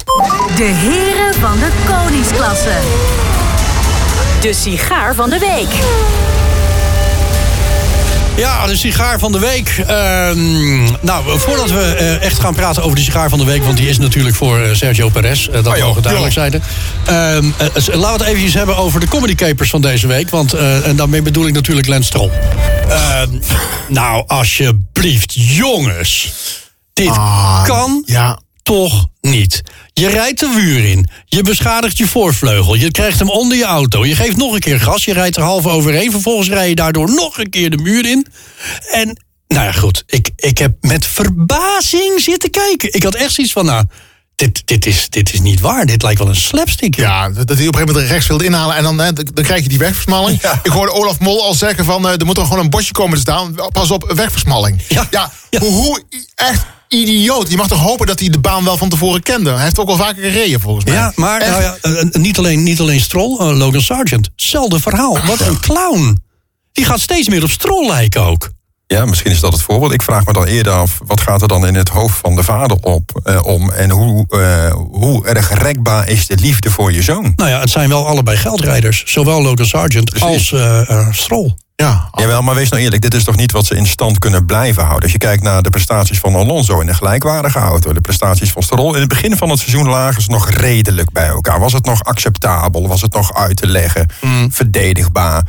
De heren van de koningsklasse. De sigaar van de week. Ja, de sigaar van de week. Ehm, nou, voordat we eh, echt gaan praten over de sigaar van de week... want die is natuurlijk voor eh, Sergio Perez. eh, dat joh, mogen duidelijk zijn. Ehm, eh, laten we het eventjes hebben over de comedy capers van deze week. Want, en daarmee bedoel ik natuurlijk Lens Stroll. Ehm, [LAUGHS] nou, alsjeblieft, jongens. Dit Ah, kan Ja, toch niet. Je rijdt de muur in. Je beschadigt je voorvleugel. Je krijgt hem onder je auto. Je geeft nog een keer gas. Je rijdt er half overheen. Vervolgens rij je daardoor nog een keer de muur in. En, nou ja, goed. Ik, ik heb met verbazing zitten kijken. Ik had echt zoiets van, nou, dit, dit, is, dit is niet waar. Dit lijkt wel een slapstick. Ja, dat hij op een gegeven moment rechts wilde inhalen en dan, hè, dan krijg je die wegversmalling. Ik hoorde Olaf Mol al zeggen van, eh, er moet er gewoon een bosje komen te staan. Pas op, wegversmalling. Ja. ja, Ja. Hoe, hoe- echt idioot. Je mag toch hopen dat hij de baan wel van tevoren kende. Hij heeft ook al vaker gereden volgens mij. Ja, maar nou ja, eh, eh, niet, alleen, niet alleen Stroll, eh, Logan Sargent. Zelfde verhaal. Wat een clown. Die gaat steeds meer op Stroll lijken ook. Ja, misschien is dat het voorbeeld. Ik vraag me dan eerder af, wat gaat er dan in het hoofd van de vader op, eh, om? En hoe, eh, hoe erg rekbaar is de liefde voor je zoon? Nou ja, het zijn wel allebei geldrijders. Zowel Logan Sargent Precies. als eh eh, Stroll. Ja, Jawel, maar wees nou eerlijk, dit is toch niet wat ze in stand kunnen blijven houden. Als je kijkt naar de prestaties van Alonso in een gelijkwaardige auto, de prestaties van Stroll. In het begin van het seizoen lagen ze nog redelijk bij elkaar. Was het nog acceptabel? Was het nog uit te leggen? Verdedigbaar?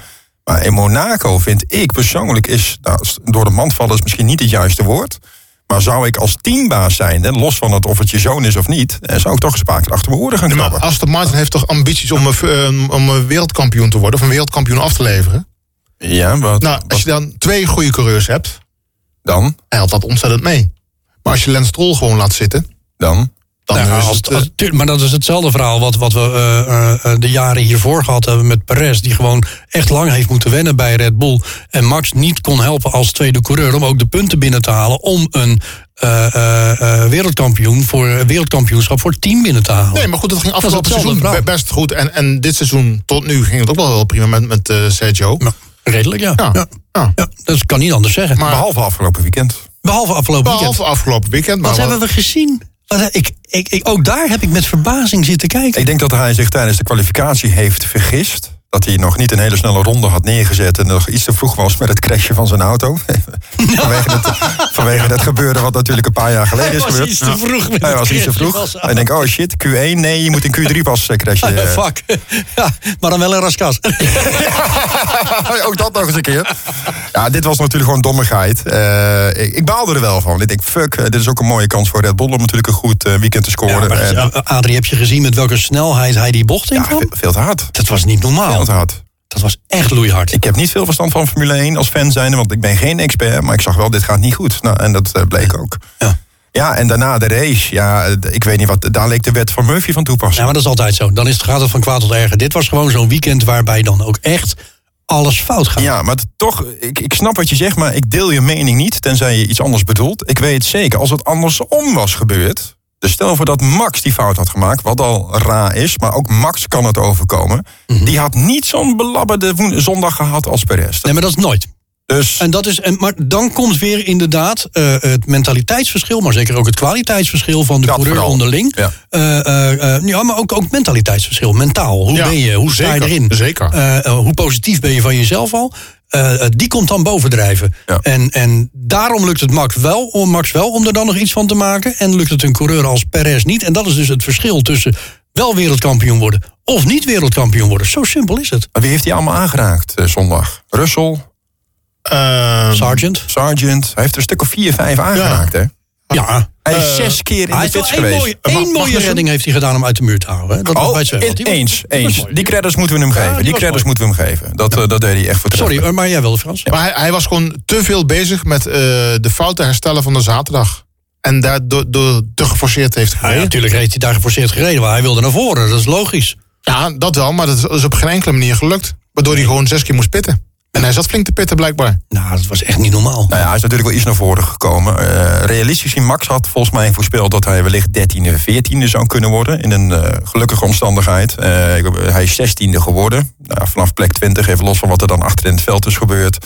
Maar in Monaco vind ik persoonlijk is, nou, door de mand vallen is misschien niet het juiste woord. Maar zou ik als teambaas zijn, hè, los van het of het je zoon is of niet, eh, zou ik toch eens een achter mijn oren gaan maar krabben. Aston Martin heeft toch ambities om, een- om een wereldkampioen te worden, of een wereldkampioen af te leveren? Ja, wat, Nou, als je dan twee goede coureurs hebt, dan? helpt dat ontzettend mee. Maar als je Lance Stroll gewoon laat zitten, Dan? Dan Nou, is als- het... als- eh, maar dat is hetzelfde verhaal wat, wat we eh, eh, de jaren hiervoor gehad hebben met Perez. Die gewoon echt lang heeft moeten wennen bij Red Bull. En Max niet kon helpen als tweede coureur om ook de punten binnen te halen. Om een eh, eh, eh, wereldkampioen voor wereldkampioenschap voor het team binnen te halen. Nee, maar goed, dat ging afgelopen seizoen verhaal. best goed. En, en dit seizoen tot nu ging het ook wel heel prima met, met Sergio. Nou, redelijk, ja. Ja. Ja. Ja. Ja, dat kan niet anders zeggen. Maar- Behalve afgelopen weekend. Behalve afgelopen weekend. Behalve afgelopen weekend. Maar Wat hebben we gezien? Wat, ik, ik, ik, ook daar heb ik met verbazing zitten kijken. Ik denk dat hij zich tijdens de kwalificatie heeft vergist. Dat hij nog niet een hele snelle ronde had neergezet en nog iets te vroeg was met het crashen van zijn auto. [LAUGHS] vanwege, het, vanwege het gebeuren wat natuurlijk een paar jaar geleden Hij is was gebeurd. iets te vroeg Hij het was iets te vroeg. En ik denk, oh shit, Q1, nee, je moet in Q3 pas eh, crashen. Ja, [LAUGHS] fuck. Ja, maar dan wel een raskas. [LAUGHS] Ook dat nog eens een keer. Ja, dit was natuurlijk gewoon dommigheid. Eh, ik, ik baalde er wel van. Ik denk, fuck, eh, dit is ook een mooie kans voor Red Bull om natuurlijk een goed weekend te scoren. Ja, maar, En- Adrie, heb je gezien met welke snelheid hij die bocht in ja, kwam? veel, veel te hard. Dat was niet normaal. Dat was echt loeihard. Ik heb niet veel verstand van Formule 1 als fan zijnde, want ik ben geen expert. Maar ik zag wel, dit gaat niet goed. Nou, en dat eh, bleek ook. Ja. Ja, en daarna de race. Ja, ik weet niet wat. Daar leek de wet van Murphy van Ja, toepassing. maar dat is altijd zo. Dan is het, gaat het van kwaad tot erger. Dit was gewoon zo'n weekend waarbij dan ook echt alles fout gaat. Ja, maar toch, ik, ik snap wat je zegt, maar ik deel je mening niet, tenzij je iets anders bedoelt. Ik weet zeker, als het andersom was gebeurd. Dus stel voor dat Max die fout had gemaakt, wat al raar is, maar ook Max kan het overkomen. Die had niet zo'n belabberde zondag gehad als Perez. Nee, maar dat is nooit. Dus En dat is, en, maar dan komt weer inderdaad eh, het mentaliteitsverschil, maar zeker ook het kwaliteitsverschil van de Dat coureur vooral. onderling. Ja. Eh, eh, ja, maar ook, ook mentaliteitsverschil, mentaal. Hoe Ja, ben je? Hoe sta je zeker, erin? zeker. Hoe positief ben je van jezelf al? Eh, eh, die komt dan bovendrijven. Ja. En, en daarom lukt het Max wel, om Max wel om er dan nog iets van te maken. En lukt het een coureur als Perez niet. En dat is dus het verschil tussen wel wereldkampioen worden of niet wereldkampioen worden. Zo simpel is het. maar wie heeft hij allemaal aangeraakt eh, zondag? Russell, Ehm, Sargent. Sargent. Hij heeft er een stuk of vier, vijf aangeraakt, hè? Ja. Hij is Eh, zes keer in Hij de pits één geweest. mooie, één mooie redding heeft hij gedaan om uit de muur te houden. hè. Dat was Oh, was- eens, eens. Die credits moeten we hem geven. die credits moeten we hem geven. Dat, eh, dat deed hij echt voor Sorry, maar jij wilde Frans. Maar hij, hij was gewoon te veel bezig met eh, de fouten herstellen van de zaterdag. En daardoor door te geforceerd heeft Ja, gereden. natuurlijk heeft hij daar geforceerd gereden, maar hij wilde naar voren. Dat is logisch. Ja, dat wel, maar dat is op geen enkele manier gelukt. Waardoor hij gewoon zes keer moest pitten. En hij zat flink te pitten blijkbaar. Nou, dat was echt niet normaal. Nou ja, hij is natuurlijk wel iets naar voren gekomen. Eh, realistisch gezien, Max had volgens mij voorspeld dat hij wellicht 13e, 14e zou kunnen worden. In een eh, gelukkige omstandigheid. Eh, hij is 16e geworden. Nou, vanaf plek 20, even los van wat er dan achter in het veld is gebeurd.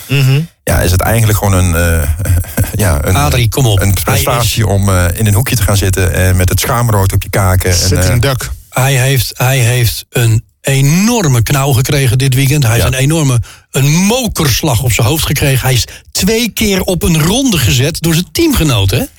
Ja, is het eigenlijk gewoon een, eh, [LAUGHS] ja, een, Adrie, kom op. een prestatie om eh, in een hoekje te gaan zitten en met het schaamrood op je kaken. En, Sitting eh, duck. Hij heeft, hij heeft een enorme knauw gekregen dit weekend. Hij heeft Ja. een enorme een mokerslag op zijn hoofd gekregen. Hij is twee keer op een ronde gezet door zijn teamgenoten.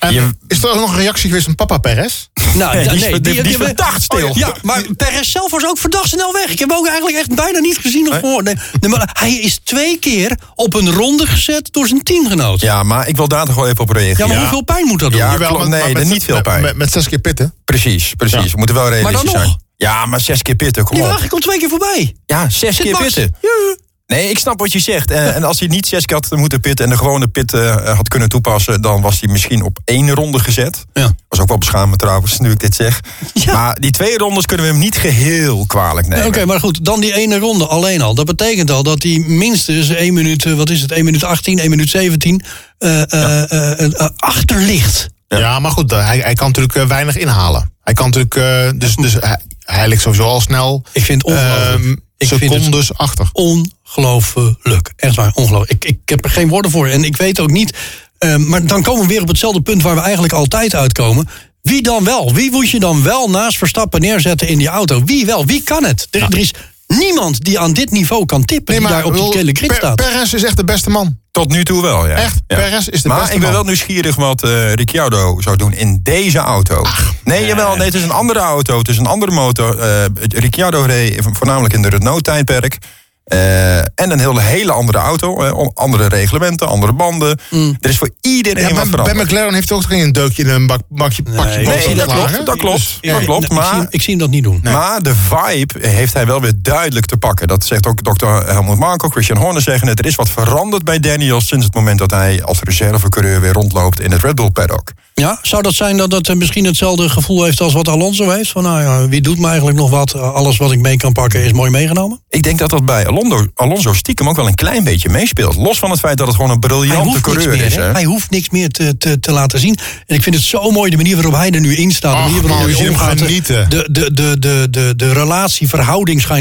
Is er nog een reactie geweest van papa Perez? Nou, Nee, die is ver- die- die is verdacht stil. Oh, ja, maar Perez zelf was ook verdacht snel weg. Ik heb hem ook eigenlijk echt bijna niet gezien of gehoord. Nee, nee, maar hij is twee keer op een ronde gezet door zijn teamgenoot. Ja, ja, maar ik wil daar toch wel even op reageren. maar hoeveel pijn moet dat doen? Ja, Jawel, maar- Nee, maar met- niet veel pijn. Met, met zes keer pitten. Precies, precies. Ja. We moeten wel realistisch dan nog? zijn. Ja, maar zes keer pitten, kom Die op. wagen komt twee keer voorbij. Ja, zes Zit keer Max? pitten. Ja. Nee, ik snap wat je zegt. En, en als hij niet zes keer had moeten pitten en de gewone pit eh, had kunnen toepassen, dan was hij misschien op één ronde gezet. Ja. Was ook wel beschamend trouwens, nu ik dit zeg. [LAUGHS] Ja. Maar die twee rondes kunnen we hem niet geheel kwalijk nemen. Oké, maar goed, dan die ene ronde alleen al. Dat betekent al dat hij minstens 1 minuut, eh, wat is het, 1 minuut 18, 1 minuut 17 eh, eh, eh, eh, eh, achter ligt. Ja, maar goed, hij, hij kan natuurlijk eh, weinig inhalen. Hij kan natuurlijk, eh, dus, dus hij, hij ligt sowieso al snel Ik vind het ongelooflijk. ehm, Ik vind secondes achter. ongelooflijk. Echt waar, ongelooflijk. Ik, ik heb er geen woorden voor. En ik weet ook niet. eh, maar dan komen we weer op hetzelfde punt waar we eigenlijk altijd uitkomen. Wie dan wel? Wie moet je dan wel naast Verstappen neerzetten in die auto? Wie wel? Wie kan het? Er, er is niemand die aan dit niveau kan tippen. die daar op die gele Per- staat. Perez is echt de beste man. Tot nu toe wel, ja. Echt, Ja. Perez is de maar beste ik ben man. wel nieuwsgierig wat eh, Ricciardo zou doen in deze auto. nee, jawel, nee, het is een andere auto, het is een andere motor. Eh, Ricciardo reed voornamelijk in de Renault-tijdperk. Eh, en een hele, hele andere auto, eh, andere reglementen, andere banden. Er is voor iedereen Ja, wat bij, bij veranderd. McLaren heeft ook geen deukje in een bak, bakje, bakje Nee, dat klopt, dat klopt, Dus- dat Nee, klopt. ik, zie, hem- Maar ik zie hem dat niet doen. maar de vibe heeft hij wel weer duidelijk te pakken. Dat zegt ook dokter Helmut Marko, Christian Horner zeggen het. Er is wat veranderd bij Daniel sinds het moment dat hij als reservecoureur weer rondloopt in het Red Bull paddock. Ja, zou dat zijn dat het eh, misschien hetzelfde gevoel heeft als wat Alonso heeft? Van nou ja, wie doet me eigenlijk nog wat? Uh, Alles wat ik mee kan pakken is mooi meegenomen. Ik denk dat dat bij Alonso, Alonso stiekem ook wel een klein beetje meespeelt. Los van het feit dat het gewoon een Hij briljante coureur meer, is. hè? Hij hoeft niks meer te, te, te laten zien. En ik vind het zo mooi de manier waarop hij er nu in staat. De manier waarop man, hij omgaat. genieten. De, de, de, de, de, de relatie,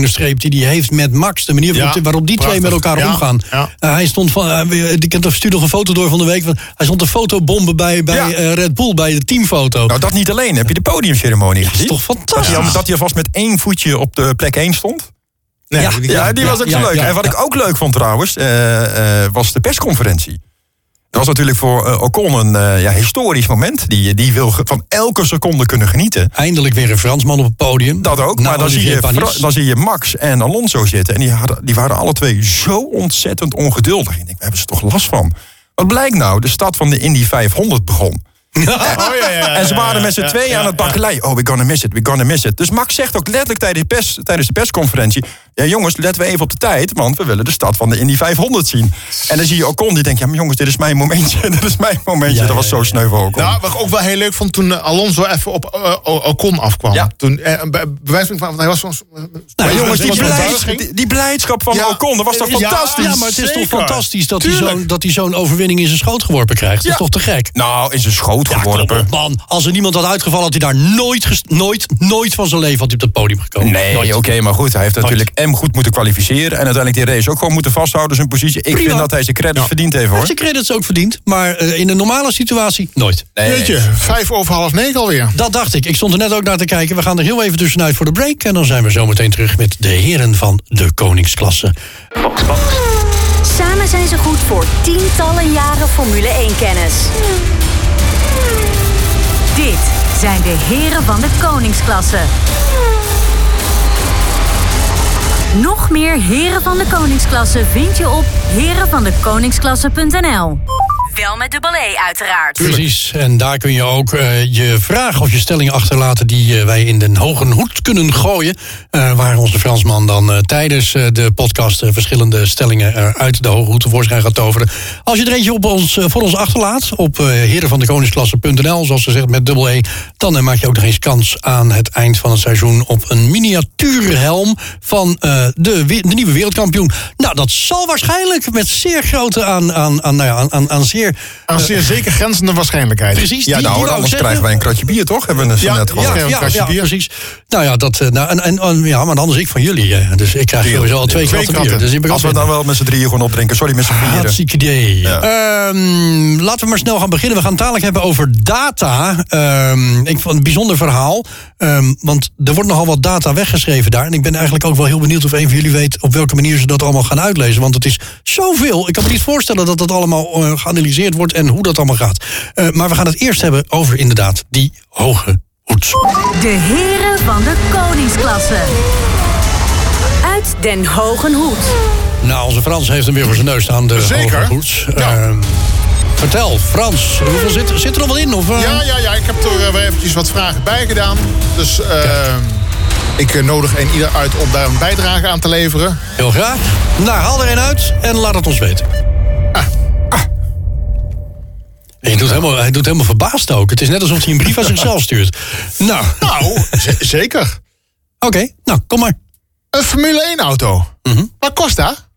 streep die hij heeft met Max. De manier waarop, Ja, waarop die twee met elkaar Ja, omgaan. ja. Uh, hij stond van, uh, ik heb er nog een foto door van de week. Van, hij stond een fotobomben bij, bij uh, Red Bull, bij de teamfoto. Nou, dat niet alleen. Heb je de podiumceremonie dat is gezien? toch fantastisch? Ja, maar dat hij alvast met één voetje op de plek 1 stond. Nee, Ja, die- Ja, die was ook ja, zo leuk. ja, en wat ja. ik ook leuk vond trouwens, eh, eh, was de persconferentie. Dat was natuurlijk voor eh, Ocon een ja, historisch moment. Die, die wil van elke seconde kunnen genieten. Eindelijk weer een Fransman op het podium. Dat ook, maar dan zie, je, Panis. Dan zie je Max en Alonso zitten. En die, hadden, die waren alle twee zo ontzettend ongeduldig. Ik denk, waar hebben ze toch last van? Wat blijkt nou? De stad van de Indy 500 begon. [LAUGHS] Oh, [LAUGHS] ja, ja, ja, En ze waren met z'n ja, tweeën ja, aan het bakkeleien. Oh, we're gonna miss it, we're gonna miss it. Dus Max zegt ook letterlijk tijdens de, pers, tijdens de persconferentie... ja jongens, letten we even op de tijd... want we willen de stad van de Indy 500 zien. En dan zie je Ocon die denkt... ja maar jongens, dit is mijn momentje, [LAUGHS] dit is mijn momentje. Ja, dat was zo ja. sneu voor Ocon. Nou, wat ik ook wel heel leuk vond toen eh, Alonso even op O- Ocon afkwam. Ja. Toen, eh, bewijs van, hij was zo'n... Nou, jongens, die, blijds- die, die blijdschap van Ja. Ocon, dat was toch Ja, fantastisch? Ja, maar het is toch fantastisch dat hij, Tuurlijk. zo'n, dat hij zo'n overwinning in zijn schoot geworpen krijgt. Dat is toch te gek? Nou, in zijn schoot geworpen. op, man. Als er niemand had uitgevallen, had hij daar nooit, nooit, nooit van zijn leven had hij op het podium gekomen. Nee, oké, maar goed. Hij heeft natuurlijk M goed moeten kwalificeren. En uiteindelijk die race ook gewoon moeten vasthouden, zijn positie. Ik Prima. vind dat hij zijn credits verdiend heeft, Hij hoor. heeft zijn credits ook verdiend, maar eh, in een normale situatie nooit. Nee. Weet je, vijf over half negen alweer. Dat dacht ik. Ik stond er net ook naar te kijken. We gaan er heel even tussenuit voor de break. En dan zijn we zo meteen terug met de heren van de koningsklasse. Samen zijn ze goed voor tientallen jaren Formule 1-kennis. Dit zijn de heren van de koningsklasse. Nog meer heren van de koningsklasse vind je op herenvandekoningsklasse.nl. Wel met dubbel E uiteraard. Precies. En daar kun je ook eh, je vraag of je stelling achterlaten... die eh, wij in den hoge hoed kunnen gooien. eh, waar onze Fransman dan eh, tijdens eh, de podcast... verschillende stellingen eh, uit de hoge hoed tevoorschijn gaat toveren. Als je er eentje op ons, voor ons achterlaat... op eh herenvandekoningsklasse.nl, zoals ze zegt met dubbel E... dan maak je ook nog eens kans aan het eind van het seizoen... op een miniatuurhelm van eh, de, de nieuwe wereldkampioen. Nou, dat zal waarschijnlijk met zeer grote aan, aan, aan, nou ja, aan, aan, aan Aan zeer zeker grenzende waarschijnlijkheid. Precies, Ja, die- nou, die anders zeggen. krijgen wij een kratje bier, toch? Hebben we Ja, net ja, gehoord. ja. een bier. precies. Nou ja, dat, eh, nou, en, en, en- ja, maar is ik van jullie. eh, Dus ik krijg sowieso al twee Twee kratten bier. Dus ik Als we dan wel met z'n drieën gewoon opdrinken. Sorry, met z'n vieren. Hartstikke idee. Ja. Ehm, laten we maar snel gaan beginnen. We gaan het dadelijk hebben over data. Ehm, ik vond een bijzonder verhaal. Ehm, want er wordt nogal wat data weggeschreven daar. En ik ben eigenlijk ook wel heel benieuwd of een van jullie weet... op welke manier ze dat allemaal gaan uitlezen. Want het is zoveel. Ik kan me niet voorstellen dat dat allemaal eh, geanalyseerd wordt... en hoe dat allemaal gaat. Eh, maar we gaan het eerst hebben over inderdaad die hoge hoed. De heren van de koningsklasse. Uit Den Hogen Hoed. Nou, onze Frans heeft hem weer voor zijn neus staan. De Zeker. hoge hoed. Ja. Ehm, vertel, Frans, hoeveel zit, zit er nog wat in? Of, eh? Ja, ja, ja. Ik heb er eventjes wat vragen bij gedaan. Dus ik eh, nodig een ieder uit om daar een bijdrage aan te leveren. Heel graag. Nou, haal er een uit en laat het ons weten. Ah. En Hij doet, helemaal, hij doet helemaal verbaasd ook. Het is net alsof hij een brief aan [LAUGHS] zichzelf stuurt. Nou, oké. Nou, zeker. Nou, kom maar. Een Formule 1 auto. Mhm. Wat kost dat?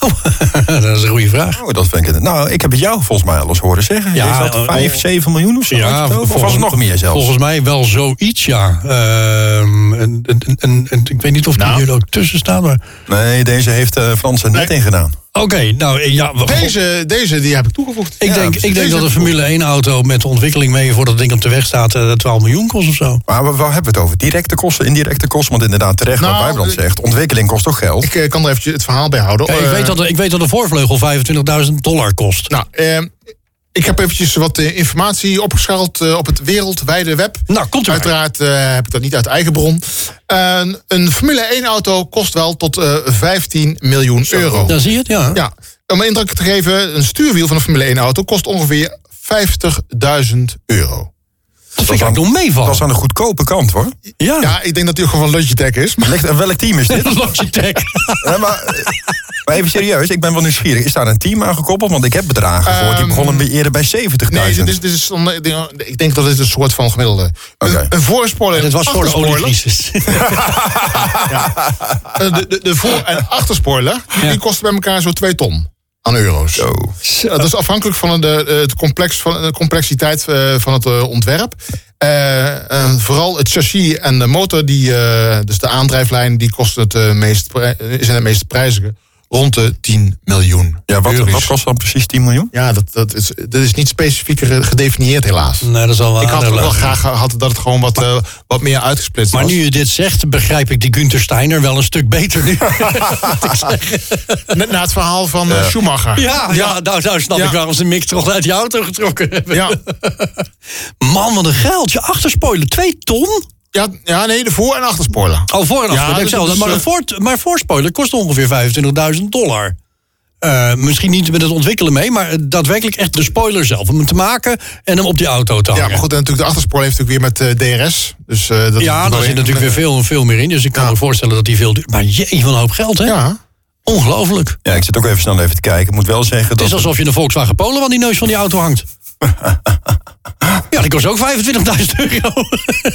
[LAUGHS] dat is een goede vraag. Oh, dat vind ik, nou, ik heb het jou volgens mij al eens horen zeggen. Ja, is dat eh, 5, 7 miljoen of zo? Ja, of was het nog meer zelfs? Volgens mij wel zoiets, ja. Ehm, en, en, en, en ik weet niet of die Nou. hier ook tussen staat, maar... Nee, deze heeft eh Frans er net Nee. in gedaan. Oké, nou ja... we- Deze, deze die heb ik toegevoegd. Ik Ja, denk, ik denk dat een Formule 1 auto met de ontwikkeling mee voordat het ding op de weg staat eh, 12 miljoen kost of zo. Maar waar, waar hebben we het over? Directe kosten, indirecte kosten? Want inderdaad, terecht wat Nou, Wijbrand eh, zegt. Ontwikkeling kost toch geld? Ik eh, kan er eventjes het verhaal bij houden. Kijk, ik, Eh, weet dat, de- ik weet dat de voorvleugel 25.000 dollar kost. Nou, eh, ik heb eventjes wat eh, informatie opgeschaald eh, op het wereldwijde web. Nou, komt maar. Uiteraard eh, heb ik dat niet uit eigen bron. Eh, een Formule 1-auto kost wel tot eh 15 miljoen euro. Daar zie je het, ja. Ja, om een indruk te geven, een stuurwiel van een Formule 1-auto kost ongeveer 50.000 euro. Dat vind ik eigenlijk nog meevallen. Dat is aan de goedkope kant, hoor. Ja, Ja, ik denk dat die ook gewoon van Logitech is. Maar Ligt, welk team is dit? [LAUGHS] Logitech. [LAUGHS] Ja, maar, eh, maar even serieus, ik ben wel nieuwsgierig. Is daar een team aan gekoppeld? Want ik heb bedragen gehoord. Die Ehm, begonnen bij- eerder bij 70.000. nee, dit is, dit is, ik denk dat dit een soort van gemiddelde. Oké. Een, een voorspoiler. Dit was voor de oliecrisis. [LAUGHS] Eh, De, de, de voor- en achterspoiler, die, Ja. die kosten bij elkaar zo 2 ton aan euro's. Zo. Dat is afhankelijk van de, eh, het complex, van de complexiteit eh, van het eh, ontwerp. Vooral het chassis en de motor, die, dus de aandrijflijn, die kost het, meest, zijn het meest prijzige. Rond de 10 miljoen Ja, wat, wat kost dan precies 10 miljoen? Ja, dat, dat, is, dat is niet specifiek gedefinieerd helaas. nee, dat is al wel Ik had ook wel graag gehad dat het gewoon wat, eh, wat meer uitgesplitst Maar was. nu je dit zegt, begrijp ik die Günther Steiner wel een stuk beter nu. [LAUGHS] Net na het verhaal van eh, Schumacher. Ja, ja nou, nou snap Ja. ik waarom ze Mick toch uit die auto getrokken hebben. Ja, Man, wat een geld. Je achterspoiler, twee ton? Ja, ja, nee, de voor- en achterspoiler. Oh, voor en Ja, achter. dus is, maar, een eh, voor, maar voorspoiler kost ongeveer 25.000 dollar. Eh, misschien niet met het ontwikkelen mee, maar daadwerkelijk echt de spoiler zelf. Om hem te maken en hem op die auto te Ja, hangen. maar goed, en natuurlijk de achterspoiler heeft natuurlijk weer met eh, DRS. Dus, eh, dat Ja, is daar zit natuurlijk weer veel, veel meer in. Dus ik kan Ja. me voorstellen dat die veel duurt. Maar jee, wat een hoop geld, hè? Ja, Ongelooflijk. Ja, ik zit ook even snel even te kijken. Ik moet wel zeggen Het dat... is alsof je een Volkswagen Polo aan die neus van die auto hangt. [LAUGHS] ja, die kost ook 25.000 euro.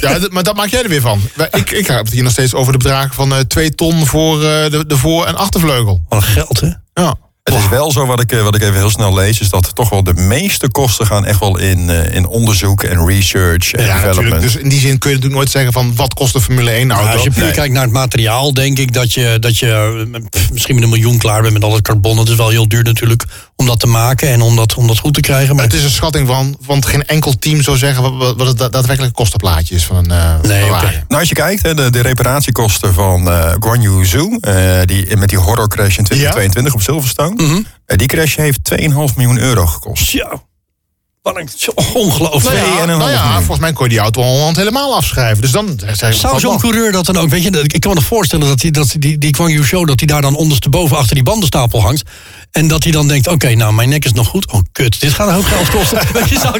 [LAUGHS] ja maar dat maak jij er weer van. Ik, ik heb het hier nog steeds over de bedragen van eh 2 ton voor eh, de, de voor- en achtervleugel. Wat geld, hè? Ja. Het is wel zo, wat ik, eh, wat ik even heel snel lees... is dat toch wel de meeste kosten gaan echt wel in, eh, in onderzoek en research en Ja, natuurlijk. development. Dus in die zin kun je natuurlijk nooit zeggen van wat kost een Formule 1 auto. Nou, als je puur Nee. kijkt naar het materiaal, denk ik dat je, dat je eh, pff, misschien met een miljoen klaar bent met al het carbon. Dat is wel heel duur natuurlijk om dat te maken en om dat, om dat goed te krijgen. Maar Het is een schatting van, want geen enkel team zou zeggen wat, het da- daadwerkelijke kostenplaatje is van een eh, Nee. Nou, als je kijkt, hè, de, de reparatiekosten van eh Guan Yu Zhou... eh, die, met die horrorcrash in 2022 op Silverstone... Mhm. eh, die crash heeft 2,5 miljoen euro gekost. Zo. Wat een ongelooflijk. Nou ja, nou ja, volgens mij kon je die auto Holland helemaal afschrijven. Dus dan Zou zo'n coureur dat dan ook, weet je, ik kan me nog voorstellen dat die, dat die, die Kwang Yu Show, dat hij daar dan ondersteboven achter die bandenstapel hangt. En dat hij dan denkt, oké, nou, mijn nek is nog goed. Oh, kut, dit gaat een hoop geld kosten. [LAUGHS] Weet je, zou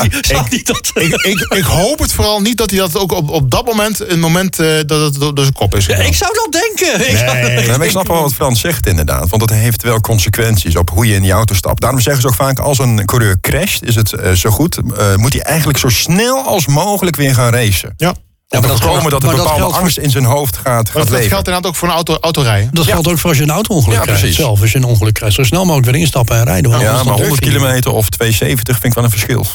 die dat... ik, ik, ik hoop het vooral niet dat hij dat ook op, op dat moment, een moment eh, dat het door zijn kop is Ja, gegaan. ik zou dat denken. Ik zou- Nee. Maar ik snap wel wat Frans zegt inderdaad. Want het heeft wel consequenties op hoe je in die auto stapt. Daarom zeggen ze ook vaak, als een coureur crasht, is het eh, zo goed. eh, moet hij eigenlijk zo snel als mogelijk weer gaan racen. Ja. Om te dat geldt- dat er maar dat bepaalde voor- angst in zijn hoofd gaat, Maar gaat dat, dat geldt inderdaad ook voor een auto, autorijden. Dat geldt ook voor als je een auto-ongeluk Ja, krijgt. precies. Zelf, als je een ongeluk krijgt. Zo snel mogelijk weer instappen en rijden. Ja, maar dan 100 durf je niet. kilometer of 270 vind ik wel een verschil.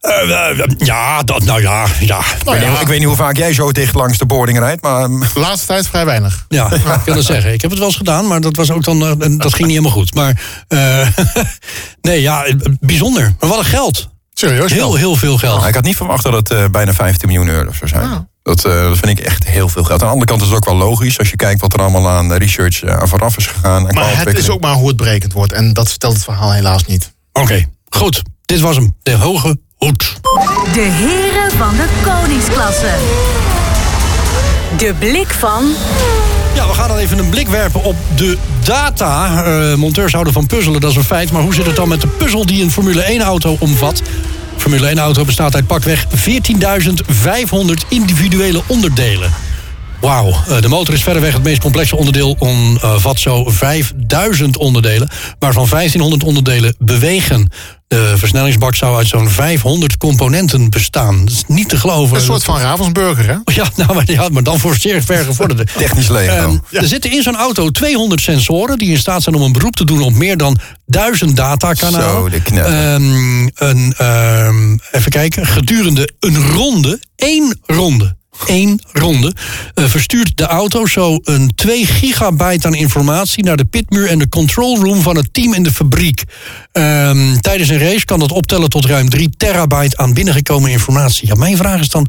Eh, eh, ja, dat, nou ja, ja. ik, weet niet, ik weet niet hoe vaak jij zo dicht langs de boarding rijdt, maar De laatste tijd vrij weinig. Ja, [LAUGHS] ik kan het zeggen. Ik heb het wel eens gedaan, maar dat, was ook dan, eh, dat ging niet helemaal goed. Maar eh, [LAUGHS] nee, ja, eh, bijzonder. Maar wat een geld. Serieus? Heel, heel veel geld. ik had niet verwacht dat het eh, bijna 15 miljoen euro zou zijn. Dat, eh, dat vind ik echt heel veel geld. Aan de andere kant is het ook wel logisch als je kijkt wat er allemaal aan research eh, aan vooraf is gegaan. En Maar het is ook maar hoe het berekend wordt. En dat vertelt het verhaal helaas niet. Oké, goed. Dit was hem. De hoge hoed. De heren van de koningsklasse. De blik van Ja, we gaan dan even een blik werpen op de data. Eh, monteurs houden van puzzelen, dat is een feit. Maar hoe zit het dan met de puzzel die een Formule 1-auto omvat? Formule 1-auto bestaat uit pakweg 14.500 individuele onderdelen. Wauw, eh, de motor is verreweg het meest complexe onderdeel. Omvat zo 5000 onderdelen, waarvan 1500 onderdelen bewegen. De versnellingsbak zou uit zo'n 500 componenten bestaan. Dat is niet te geloven. Een soort van Ravensburger, hè? Ja, nou, maar, ja, maar dan voor zeer ver gevorderde. [LAUGHS] Technisch Lego. Ehm, Er zitten in zo'n auto 200 sensoren... die in staat zijn om een beroep te doen op meer dan 1000 datakanalen. Zo, de knetter. Ehm, een, ehm, even kijken. Gedurende een ronde, één ronde... één ronde, eh, verstuurt de auto zo een 2 gigabyte aan informatie... naar de pitmuur en de control room van het team in de fabriek. Ehm, tijdens een race kan dat optellen tot ruim 3 terabyte aan binnengekomen informatie. Ja, mijn vraag is dan,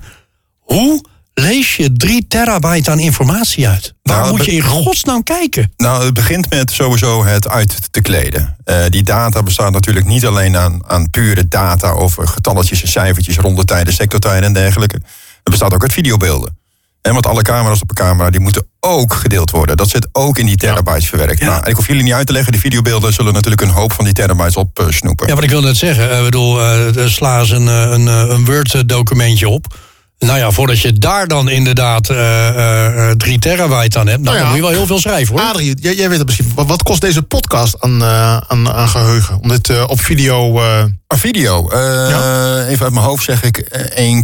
hoe lees je 3 terabyte aan informatie uit? Waar Nou, moet je in godsnaam kijken? Nou, het begint met sowieso het uit te kleden. Eh, die data bestaat natuurlijk niet alleen aan, aan pure data over getalletjes en cijfertjes, rondetijden, sectortijden en dergelijke. Het bestaat ook uit videobeelden. En want alle camera's op een camera die moeten ook gedeeld worden. Dat zit ook in die terabytes verwerkt. Ja. Nou, ik hoef jullie niet uit te leggen, die videobeelden zullen natuurlijk een hoop van die terabytes opsnoepen. Ja, wat ik wil net zeggen. eh, Ik bedoel, eh, sla eens een, eh, een, eh, een Word-documentje op. Nou ja, voordat je daar dan inderdaad eh, eh, eh, 3 terabyte aan hebt... Nou, Nou ja. dan moet je wel heel veel schrijven, hoor. Adrie, jij, jij weet het misschien. Wat, kost deze podcast aan, eh, aan, aan geheugen? Om dit eh, op video... eh, Een video, eh, even uit mijn hoofd zeg ik eh,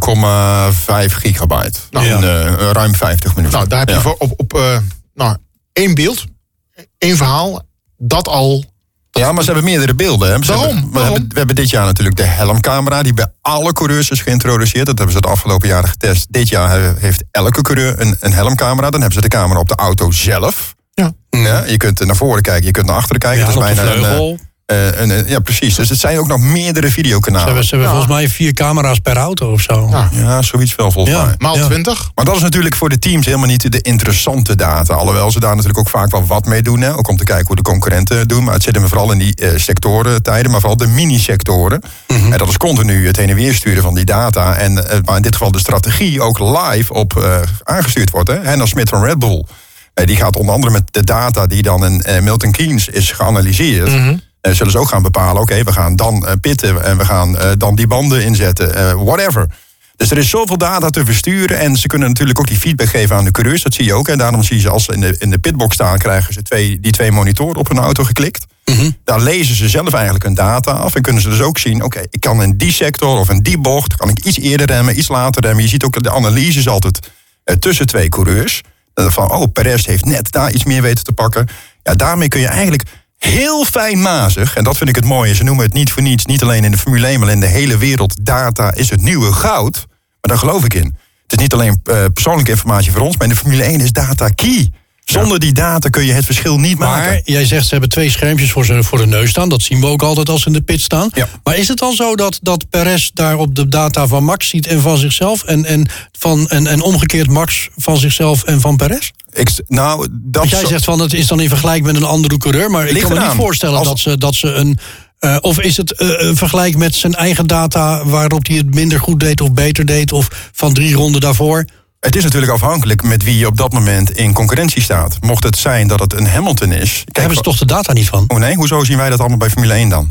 1,5 gigabyte. Nou, in eh, ruim 50 minuten. nou, daar heb je Ja. voor op, op eh, nou, één beeld, één verhaal. Dat al... Ja, maar ze hebben meerdere beelden. Hè. Ze Waarom? hebben- we, hebben, we hebben dit jaar natuurlijk de helmcamera... die bij alle coureurs is geïntroduceerd. Dat hebben ze de afgelopen jaren getest. Dit jaar he- heeft elke coureur een, een helmcamera. Dan hebben ze de camera op de auto zelf. Ja. Ja, je kunt naar voren kijken, je kunt naar achteren kijken. Ja, dat is bijna een, eh, eh, ja, precies. Dus het zijn ook nog meerdere Ze videokanalen. hebben, ze hebben volgens mij vier camera's per auto of zo. Ja. Ja, zoiets wel volgens Ja. mij. Maal Ja. 20. Maar dat is natuurlijk voor de teams helemaal niet de interessante data. Alhoewel ze daar natuurlijk ook vaak wel wat mee doen. Hè? Ook om te kijken hoe de concurrenten doen. Maar het zit hem vooral in die eh, sectorentijden, maar vooral de mini-sectoren. En dat is continu het heen en weer sturen van die data. En maar in dit geval de strategie ook live op eh, aangestuurd wordt. Hè? Hannah Smith van Red Bull. die gaat onder andere met de data die dan in Milton Keynes is geanalyseerd. eh, zullen ze ook gaan bepalen, oké, we gaan dan eh, pitten en we gaan eh, dan die banden inzetten, eh, whatever. Dus er is zoveel data te versturen en ze kunnen natuurlijk ook die feedback geven aan de coureurs. Dat zie je ook. En daarom zie je ze als ze in de, in de pitbox staan, krijgen ze twee, die twee monitoren op hun auto geklikt. Daar lezen ze zelf eigenlijk hun data af en kunnen ze dus ook zien, oké, ik kan in die sector of in die bocht, kan ik iets eerder remmen, iets later remmen. Je ziet ook de analyses altijd eh, tussen twee coureurs. Eh, Van, oh, Perez heeft net daar iets meer weten te pakken. Ja, daarmee kun je eigenlijk heel fijnmazig, en dat vind ik het mooie, ze noemen het niet voor niets, niet alleen in de Formule 1, maar in de hele wereld, data is het nieuwe goud. Maar daar geloof ik in. Het is niet alleen eh, persoonlijke informatie voor ons, maar in de Formule 1 is data key. Zonder die data kun je het verschil niet maken. Maar jij zegt ze hebben twee schermpjes voor, ze, voor de neus staan. Dat zien we ook altijd als ze in de pit staan. Ja. Maar is het dan zo dat, dat Perez daar op de data van Max ziet en van zichzelf? En, en, van, en, en omgekeerd Max van zichzelf en van Perez? Ik, nou, dat Want jij zegt van het is dan in vergelijk met een andere coureur. Maar ik kan me niet voorstellen Als- dat, ze, dat ze een. eh, of is het eh, een vergelijk met zijn eigen data waarop hij het minder goed deed of beter deed? Of van drie ronden daarvoor? Het is natuurlijk afhankelijk met wie je op dat moment in concurrentie staat. Mocht het zijn dat het een Hamilton is. Daar hebben ze toch de data niet van? Oh nee, hoezo zien wij dat allemaal bij Formule 1 dan?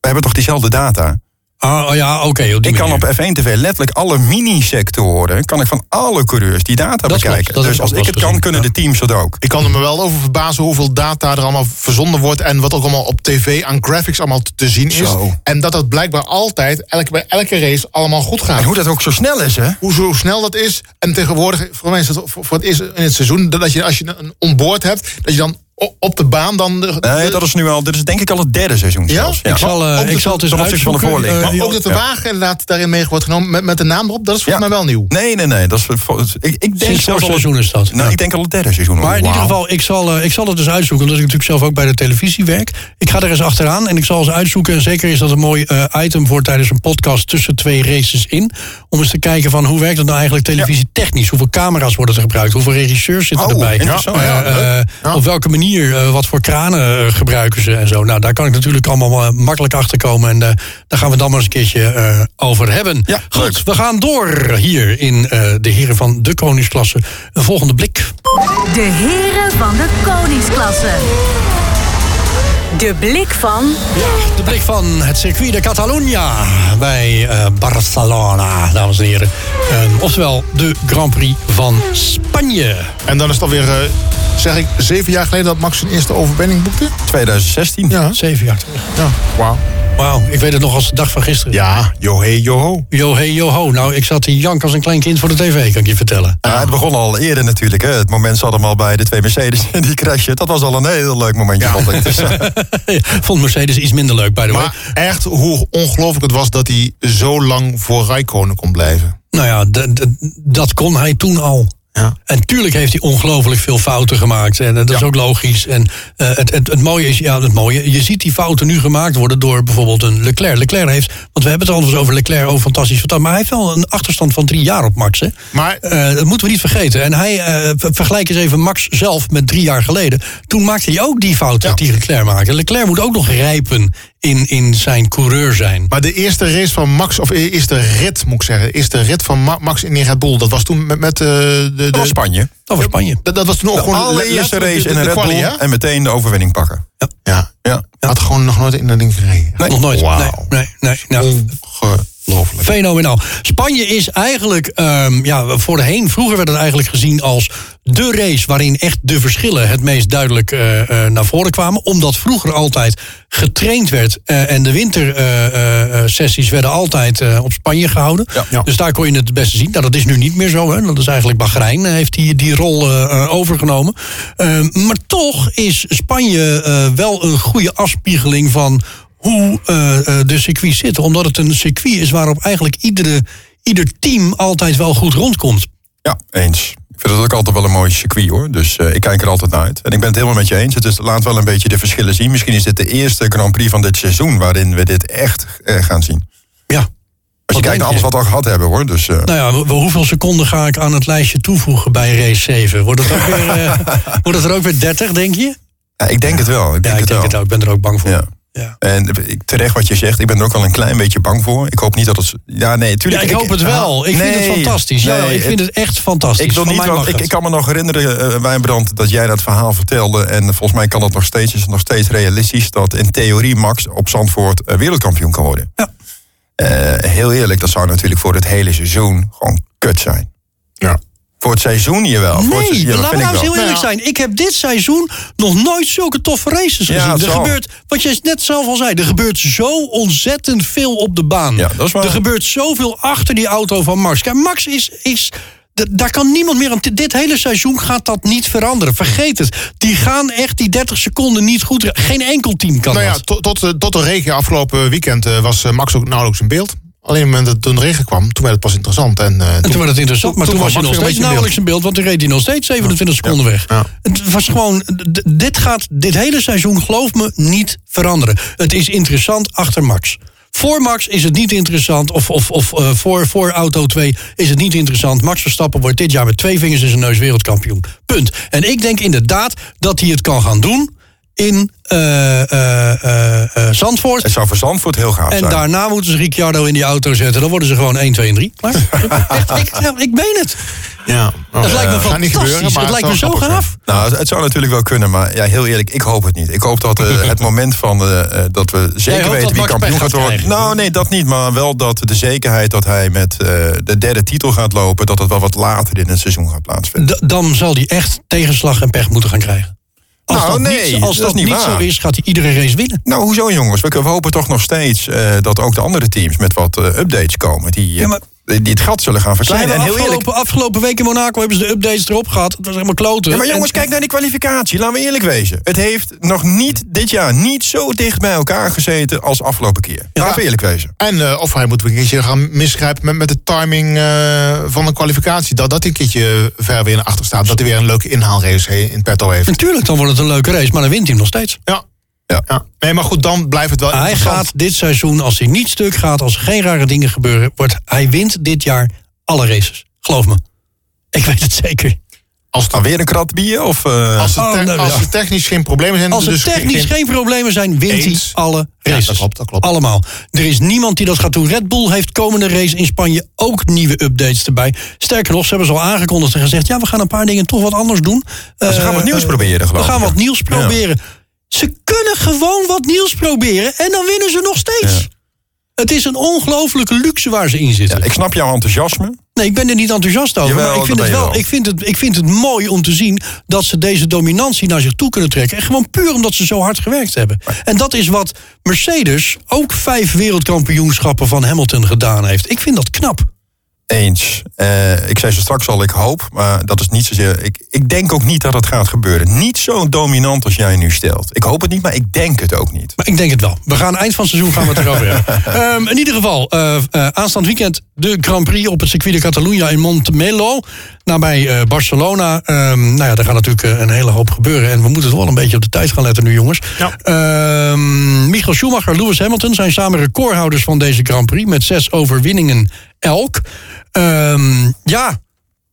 We hebben toch diezelfde data? Ah, oh ja, oké. Ik kan op F1 TV letterlijk alle mini-sectoren... kan ik van alle coureurs die data bekijken. dus als ik het kan, kunnen ja. de teams dat ook. Ik kan er me wel over verbazen hoeveel data er allemaal verzonden wordt. En wat ook allemaal op tv aan graphics allemaal te- zien is. Zo. En dat dat blijkbaar altijd, elke, bij elke race, allemaal goed gaat. En hoe dat ook zo snel is, hè? hoe zo snel dat is. En tegenwoordig, voor mij is het voor voor het eerst in het seizoen, dat je als je een onboard hebt, dat je dan op de baan dan. De, Nee, dat is nu al... Dit is denk ik al het derde seizoen Ja? zelfs. Ik zal, eh, ik de- zal het eens ten opzichte van de uitzoeken. voorlichting. Maar ook dat de ja. wagen inderdaad daarin mee wordt genomen met, met de naam erop, dat is volgens Ja. mij wel nieuw. Nee, nee, nee. Dat is, ik, ik denk Sinds zelfs seizoen is dat. Nou, Ja. ik denk al het derde seizoen. Maar in ieder geval, ik zal, eh, ik zal het eens uitzoeken. Omdat ik natuurlijk zelf ook bij de televisie werk. Ik ga er eens achteraan en ik zal eens uitzoeken. En zeker is dat een mooi eh, item voor tijdens een podcast tussen twee races in. Om eens te kijken van hoe werkt het nou eigenlijk televisie technisch? Hoeveel camera's worden er gebruikt? Hoeveel regisseurs zitten Oh, erbij? Op welke manier? Eh, wat voor kranen eh, gebruiken ze en zo? Nou, daar kan ik natuurlijk allemaal eh, makkelijk achter komen. En eh, daar gaan we dan maar eens een keertje eh, over hebben. Ja, Goed, leuk. we gaan door hier in eh, de Heren van de Koningsklasse. Een volgende blik. De heren van de koningsklasse. De blik van... De blik van het circuit de Catalunya bij uh, Barcelona, dames en heren. Um, oftewel de Grand Prix van Spanje. En dan is het alweer, uh, zeg ik, zeven jaar geleden dat Max zijn eerste overwinning boekte? 2016. Ja, zeven jaar terug. Ja, wauw. Wauw, ik weet het nog als de dag van gisteren. Ja, johe, joho. Johe, joho. Nou, ik zat te jank als een klein kind voor de tv, kan ik je vertellen. Ja, het begon al eerder natuurlijk. Hè. Het moment zat hem al bij de twee Mercedes [LAUGHS] en die crashen. Dat was al een heel leuk momentje, vond ik. Dus, [LAUGHS] uh... vond Mercedes iets minder leuk, by the way. Maar echt, hoe ongelooflijk het was dat hij zo lang voor Rijkonen kon blijven. Nou ja, dat kon hij toen al. Ja. En tuurlijk heeft hij ongelooflijk veel fouten gemaakt. En dat is ook logisch. En uh, het, het, het, mooie is, ja, het mooie, je ziet die fouten nu gemaakt worden door bijvoorbeeld een Leclerc. Leclerc heeft, want we hebben het al over Leclerc, oh fantastisch, fantastisch. Maar hij heeft wel een achterstand van drie jaar op Max. Hè? Maar, uh, dat moeten we niet vergeten. En hij, uh, vergelijk eens even Max zelf met drie jaar geleden. Toen maakte hij ook die fouten ja. die Leclerc maakte. Leclerc moet ook nog rijpen in, in zijn coureur zijn. Maar de eerste race van Max, of de eerste rit moet ik zeggen, de eerste rit van Ma Max in Red Bull, dat was toen met, met uh, de, de. Dat was Spanje. Dat was Spanje. Dat, dat was toen ook de gewoon allereerste race de, in een Red Bull ja? en meteen de overwinning pakken. Ja. ja. ja. Had gewoon nog nooit in dat ding gereden. Nee, nog nooit. Wow. Nee, nee, nee. Nou. Fenomenaal. Spanje is eigenlijk, um, ja, voorheen, vroeger werd het eigenlijk gezien als de race waarin echt de verschillen het meest duidelijk uh, uh, naar voren kwamen. Omdat vroeger altijd getraind werd uh, en de wintersessies werden altijd op Spanje gehouden. Ja, ja. Dus daar kon je het het beste zien. Nou, dat is nu niet meer zo. Hè. Dat is eigenlijk Bahrein heeft die, die rol overgenomen. Maar toch is Spanje wel een goede afspiegeling van hoe de circuits zitten. Omdat het een circuit is waarop eigenlijk iedere, ieder team altijd wel goed rondkomt. Ja, eens. Vind het ook altijd wel een mooi circuit hoor. Dus uh, ik kijk er altijd naar uit. En ik ben het helemaal met je eens. Het is, laat wel een beetje de verschillen zien. Misschien is dit de eerste Grand Prix van dit seizoen waarin we dit echt uh, gaan zien. Ja. Als je kijkt naar alles wat we al gehad hebben hoor. Dus, nou ja, hoeveel seconden ga ik aan het lijstje toevoegen bij race 7? Wordt het, ook weer, [LAUGHS] wordt het er ook weer 30, denk je? Ja, ik denk het wel. Ik denk, ja, ik het, denk wel. het ook. Ik ben er ook bang voor. Ja. Ja. En terecht wat je zegt, ik ben er ook al een klein beetje bang voor. Ik hoop niet dat het. Ja, nee, tuurlijk. Ja, ik hoop het wel. Ik nee, vind het fantastisch. Ja, ik vind het echt fantastisch. Ik, wil niet, want ik, ik kan me nog herinneren, uh, Wijnbrand, dat jij dat verhaal vertelde. En volgens mij kan dat nog steeds, is het nog steeds realistisch dat in theorie Max op Zandvoort uh, wereldkampioen kan worden. Ja. Uh, heel eerlijk, dat zou natuurlijk voor het hele seizoen gewoon kut zijn. Ja. Voor het seizoen jawel. Nee, voor het seizoen, ja, laten we nou eens heel eerlijk zijn. Ik heb dit seizoen nog nooit zulke toffe races gezien. Ja, er gebeurt, wat je net zelf al zei, er gebeurt zo ontzettend veel op de baan. Ja, dat is waar. Er gebeurt zoveel achter die auto van Max. Kijk, Max is... is daar kan niemand meer aan. Dit hele seizoen gaat dat niet veranderen. Vergeet het. Die gaan echt die 30 seconden niet goed. Geen enkel team kan Nou ja, dat. tot, tot, eh, tot de regen afgelopen weekend eh, was eh, Max ook nauwelijks in beeld. Alleen op het moment dat toen de regen kwam, toen werd het pas interessant. En, eh, En toen werd het interessant, maar toen, was hij nog steeds nauwelijks in beeld. Want toen reed hij nog steeds 27 seconden weg. Ja. Het was gewoon, dit gaat dit hele seizoen, geloof me, niet veranderen. Het is interessant achter Max. Voor Max is het niet interessant, of, of, of uh, voor, voor Auto 2 is het niet interessant. Max Verstappen wordt dit jaar met twee vingers in zijn neus wereldkampioen. Punt. En ik denk inderdaad dat hij het kan gaan doen in uh, uh, Zandvoort. Het zou voor Zandvoort heel gaaf En zijn. daarna moeten ze Ricciardo in die auto zetten. Dan worden ze gewoon 1, 2 en 3. Klaar. [LAUGHS] Echt, ik, ik meen het. ja. Dat lijkt me gaat niet fantastisch. gebeuren, maar het lijkt me zo gaaf. Nou, het- het zou natuurlijk wel kunnen, maar ja, heel eerlijk, ik hoop het niet. Ik hoop dat eh, [LAUGHS] het moment van dat we zeker weten dat wie Max kampioen gaat worden. krijgen. Nou, nee, dat niet, maar wel dat de zekerheid dat hij met eh, de derde titel gaat lopen, dat het wel wat later in het seizoen gaat plaatsvinden. D- dan zal hij echt tegenslag en pech moeten gaan krijgen. Als Nou, dat nee, niet, als dat niet zo is, gaat hij iedere race winnen. Nou, hoezo jongens? We, we hopen toch nog steeds eh, dat ook de andere teams met wat eh, updates komen die, Ja, maar- die het gat zullen gaan verkleinen. En heel eerlijk, afgelopen, afgelopen week in Monaco hebben ze de updates erop gehad. Het was helemaal kloten. Ja, maar jongens, En- kijk naar die kwalificatie. Laten we eerlijk wezen. Het heeft nog niet dit jaar niet zo dicht bij elkaar gezeten als afgelopen keer. Laten we eerlijk wezen. En eh, of hij moet een keertje gaan misgrijpen met, met de timing eh, van de kwalificatie. Dat dat hij een keertje ver weer naar achter staat. Dat hij weer een leuke inhaalrace in petto heeft. Natuurlijk, dan wordt het een leuke race, maar dan wint hij hem nog steeds. Ja. Ja. ja. Nee, maar goed, dan blijft het wel Hij gaat dit seizoen, als hij niet stuk gaat, als er geen rare dingen gebeuren, wordt hij wint dit jaar alle races. Geloof me. Ik weet het zeker. Als, het, Alweer een krat bier? Of, eh, als, het Oh, te- nou, als er technisch geen problemen zijn. Als er dus technisch geen- geen problemen zijn, wint hij alle Ja, races. dat klopt, dat klopt. Allemaal. Er is niemand die dat gaat doen. Red Bull heeft komende race in Spanje ook nieuwe updates erbij. Sterker nog, ze hebben ze al aangekondigd en gezegd... ja, we gaan een paar dingen toch wat anders doen. ze gaan Eh, wat nieuws proberen, geloof We gaan wat nieuws Ja. Ze kunnen gewoon wat nieuws proberen en dan winnen ze nog steeds. Ja. Het is een ongelofelijke luxe waar ze in zitten. Ja, ik snap jouw enthousiasme. Nee, ik ben er niet enthousiast over. Jawel, maar ik vind, het wel. Ik, vind het, ik vind het mooi om te zien dat ze deze dominantie naar zich toe kunnen trekken. En gewoon puur omdat ze zo hard gewerkt hebben. En dat is wat Mercedes ook vijf wereldkampioenschappen van Hamilton gedaan heeft. Ik vind dat knap. Eens. Eh, ik zei ze straks al, ik hoop. Maar dat is niet zozeer. Ik, ik denk ook niet dat het gaat gebeuren. Niet zo dominant als jij nu stelt. Ik hoop het niet, maar ik denk het ook niet. Maar ik denk het wel. We gaan eind van het seizoen gaan we het erover hebben. [LAUGHS] Ehm, in ieder geval, eh, eh, aanstaand weekend de Grand Prix op het circuit de Catalunya in Montemelo. Nabij eh, Barcelona. Ehm, nou ja, daar gaat natuurlijk een hele hoop gebeuren. En we moeten wel een beetje op de tijd gaan letten nu, jongens. Ja. Ehm, Michael Schumacher, Lewis Hamilton zijn samen recordhouders van deze Grand Prix. Met zes overwinningen elk. Ehm, ja,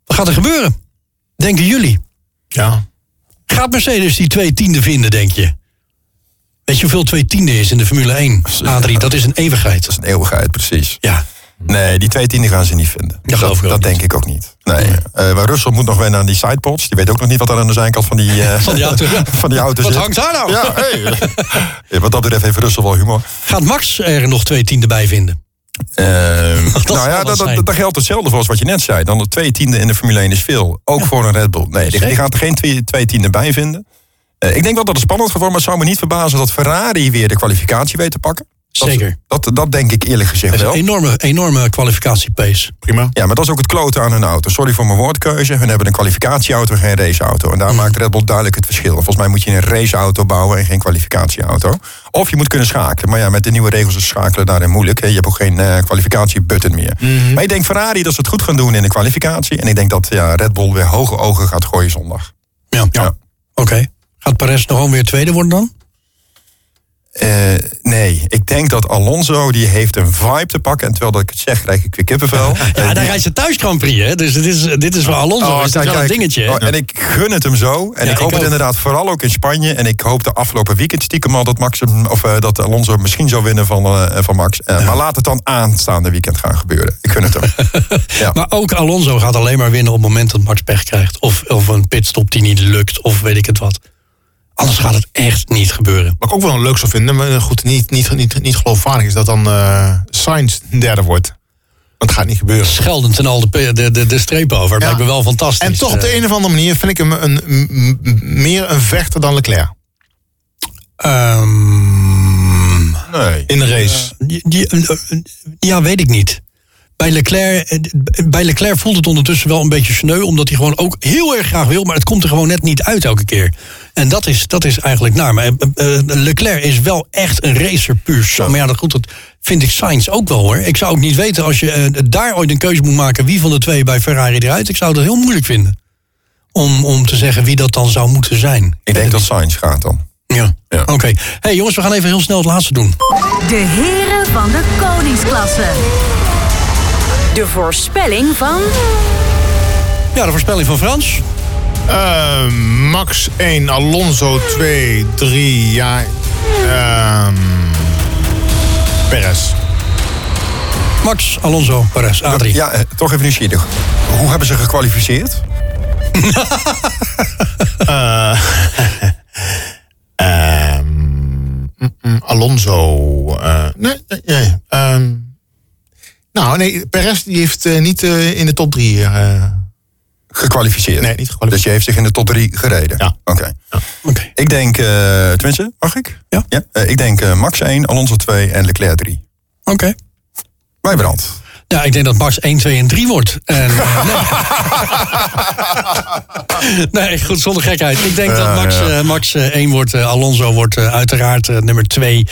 wat gaat er gebeuren? Denken jullie? Ja. Gaat Mercedes die twee tienden vinden, denk je? Weet je hoeveel twee tienden is in de Formule 1, Adrie? Dat is een eeuwigheid. Dat is een eeuwigheid, precies. Ja, Nee, die twee tienden gaan ze niet vinden. Dat ook dat niet. denk ik ook niet. Nee. Eh, maar Russell moet nog wennen aan die sidepods. Die weet ook nog niet wat er aan de zijkant van die, eh, van die auto. ja. [LAUGHS] van die auto Wat zit. hangt daar nou? Ja, hey. [LAUGHS] Ja, wat dat betreft heeft Russell wel humor. Gaat Max er nog twee tienden bij vinden? Ehm, [LAUGHS] nou ja, dat, dat, dat geldt hetzelfde voor als wat je net zei. Dan de twee tienden in de Formule 1 is veel. Ook voor een Red Bull. Nee, die, gaat er geen twee, twee tienden bij vinden. Eh, ik denk wel dat het spannend gaat worden, maar het zou me niet verbazen dat Ferrari weer de kwalificatie weet te pakken. Dat- Zeker. Dat, dat denk ik eerlijk gezegd is een wel. enorme, enorme kwalificatiepace. Prima. Ja, maar dat is ook het kloten aan hun auto. Sorry voor mijn woordkeuze. Hun hebben een kwalificatieauto, geen raceauto. En daar maakt Red Bull duidelijk het verschil. Volgens mij moet je een raceauto bouwen en geen kwalificatieauto. Of je moet kunnen schakelen. Maar ja, met de nieuwe regels is schakelen daarin moeilijk. hè. Je hebt ook geen eh, kwalificatiebutton meer. Maar ik denk Ferrari dat ze het goed gaan doen in de kwalificatie. En ik denk dat ja, Red Bull weer hoge ogen gaat gooien zondag. Ja, Ja. oké. Gaat Perez nog gewoon weer tweede worden dan? Eh, nee, ik denk dat Alonso die heeft een vibe te pakken. En terwijl dat ik het zeg, krijg ik weer kippenvel. [LAUGHS] Ja, daar rijdt ze thuis Grand Prix, hè? Dus dit is, dit is voor Alonso Oh, is dat kijk, wel een dingetje? Oh, en ik gun het hem zo. En Ja, ik hoop ik het ook. inderdaad vooral ook in Spanje. En ik hoop de afgelopen weekend stiekem al dat, Max, hem- of, eh, dat Alonso misschien zou winnen van, eh, van Max. Eh, Maar laat het dan aanstaande weekend gaan gebeuren. Ik gun het hem. [LAUGHS] ja. Maar ook Alonso gaat alleen maar winnen op het moment dat Max pech krijgt. Of, of een pitstop die niet lukt, of weet ik het wat. Anders gaat het echt niet gebeuren. Wat ik ook wel een leuk zou vinden, maar goed, niet, niet, niet, niet geloofwaardig is dat dan eh Sainz derde wordt. Want het gaat niet gebeuren. Scheldend en al de, de, de, de strepen over. Ja. lijkt me wel fantastisch. En toch op de Eh, een of andere manier vind ik hem een, meer een vechter dan Leclerc. ehm, Nee. In de race. eh, ja, weet ik niet. Bij Leclerc, eh, bij Leclerc voelt het ondertussen wel een beetje sneu, omdat hij gewoon ook heel erg graag wil, maar het komt er gewoon net niet uit elke keer. En dat is, dat is eigenlijk naar. Maar eh, eh, Leclerc is wel echt een racer puur zo. Maar ja, dat, goed, dat vind ik Sainz ook wel hoor. Ik zou ook niet weten als je daar ooit een keuze moet maken wie van de twee bij Ferrari eruit. Ik zou dat heel moeilijk vinden. Om, om te zeggen wie dat dan zou moeten zijn. Ik denk dat Sainz gaat dan. Ja, Ja. oké. hey, jongens, we gaan even heel snel het laatste doen. De heren van de koningsklasse. De voorspelling van Ja, de voorspelling van Frans. Eh, Max 1, Alonso 2, 3, ja. ehm Perez. Max, Alonso, Perez, Adrie. Ja, eh, toch even nieuwsgierig. Hoe hebben ze gekwalificeerd? [LAUGHS] Mm, Alonso. eh, nee, nee, nee. Nou, nee, Perez die heeft eh, niet eh, in de top 3. Gekwalificeerd. nee, niet Dus gekwalificeerd. je heeft zich in de top 3 gereden? Ja. Oké. Oké. Ik denk, eh tenminste, mag ik? Ja. Eh, ik denk eh, Max 1, Alonso 2 en Leclerc 3. Oké. Brand. Ja, ik denk dat Max 1, 2 en 3 wordt. En, eh, [LAUGHS] nee. [LAUGHS] nee, goed, zonder gekheid. Ik denk dat Max, eh, Max eh, 1 wordt, eh, Alonso wordt eh, uiteraard eh, nummer 2.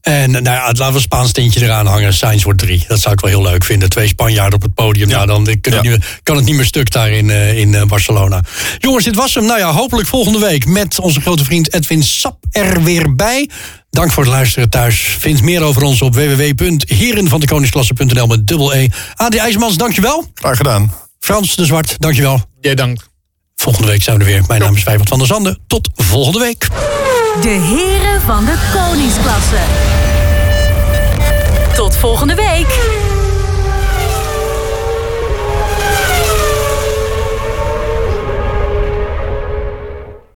En nou ja, laten we een Spaans tintje eraan hangen. Sainz wordt 3. Dat zou ik wel heel leuk vinden. Twee Spanjaarden op het podium. Nou, dan kan, het Ja. niet meer, kan het niet meer stuk daar in, eh, in eh, Barcelona. Jongens, dit was hem. Nou ja, hopelijk volgende week met onze grote vriend Edwin Sap er weer bij. Dank voor het luisteren thuis. Vind meer over ons op www.herenvandekoningsklasse.nl met dubbel E. Adi IJsmans, dankjewel. Graag gedaan. Frans de Zwart, dankjewel. Jij dank. Volgende week zijn we er weer. Mijn naam is Vijfert van der Zanden. Tot volgende week. de heren van de koningsklasse. Tot volgende week.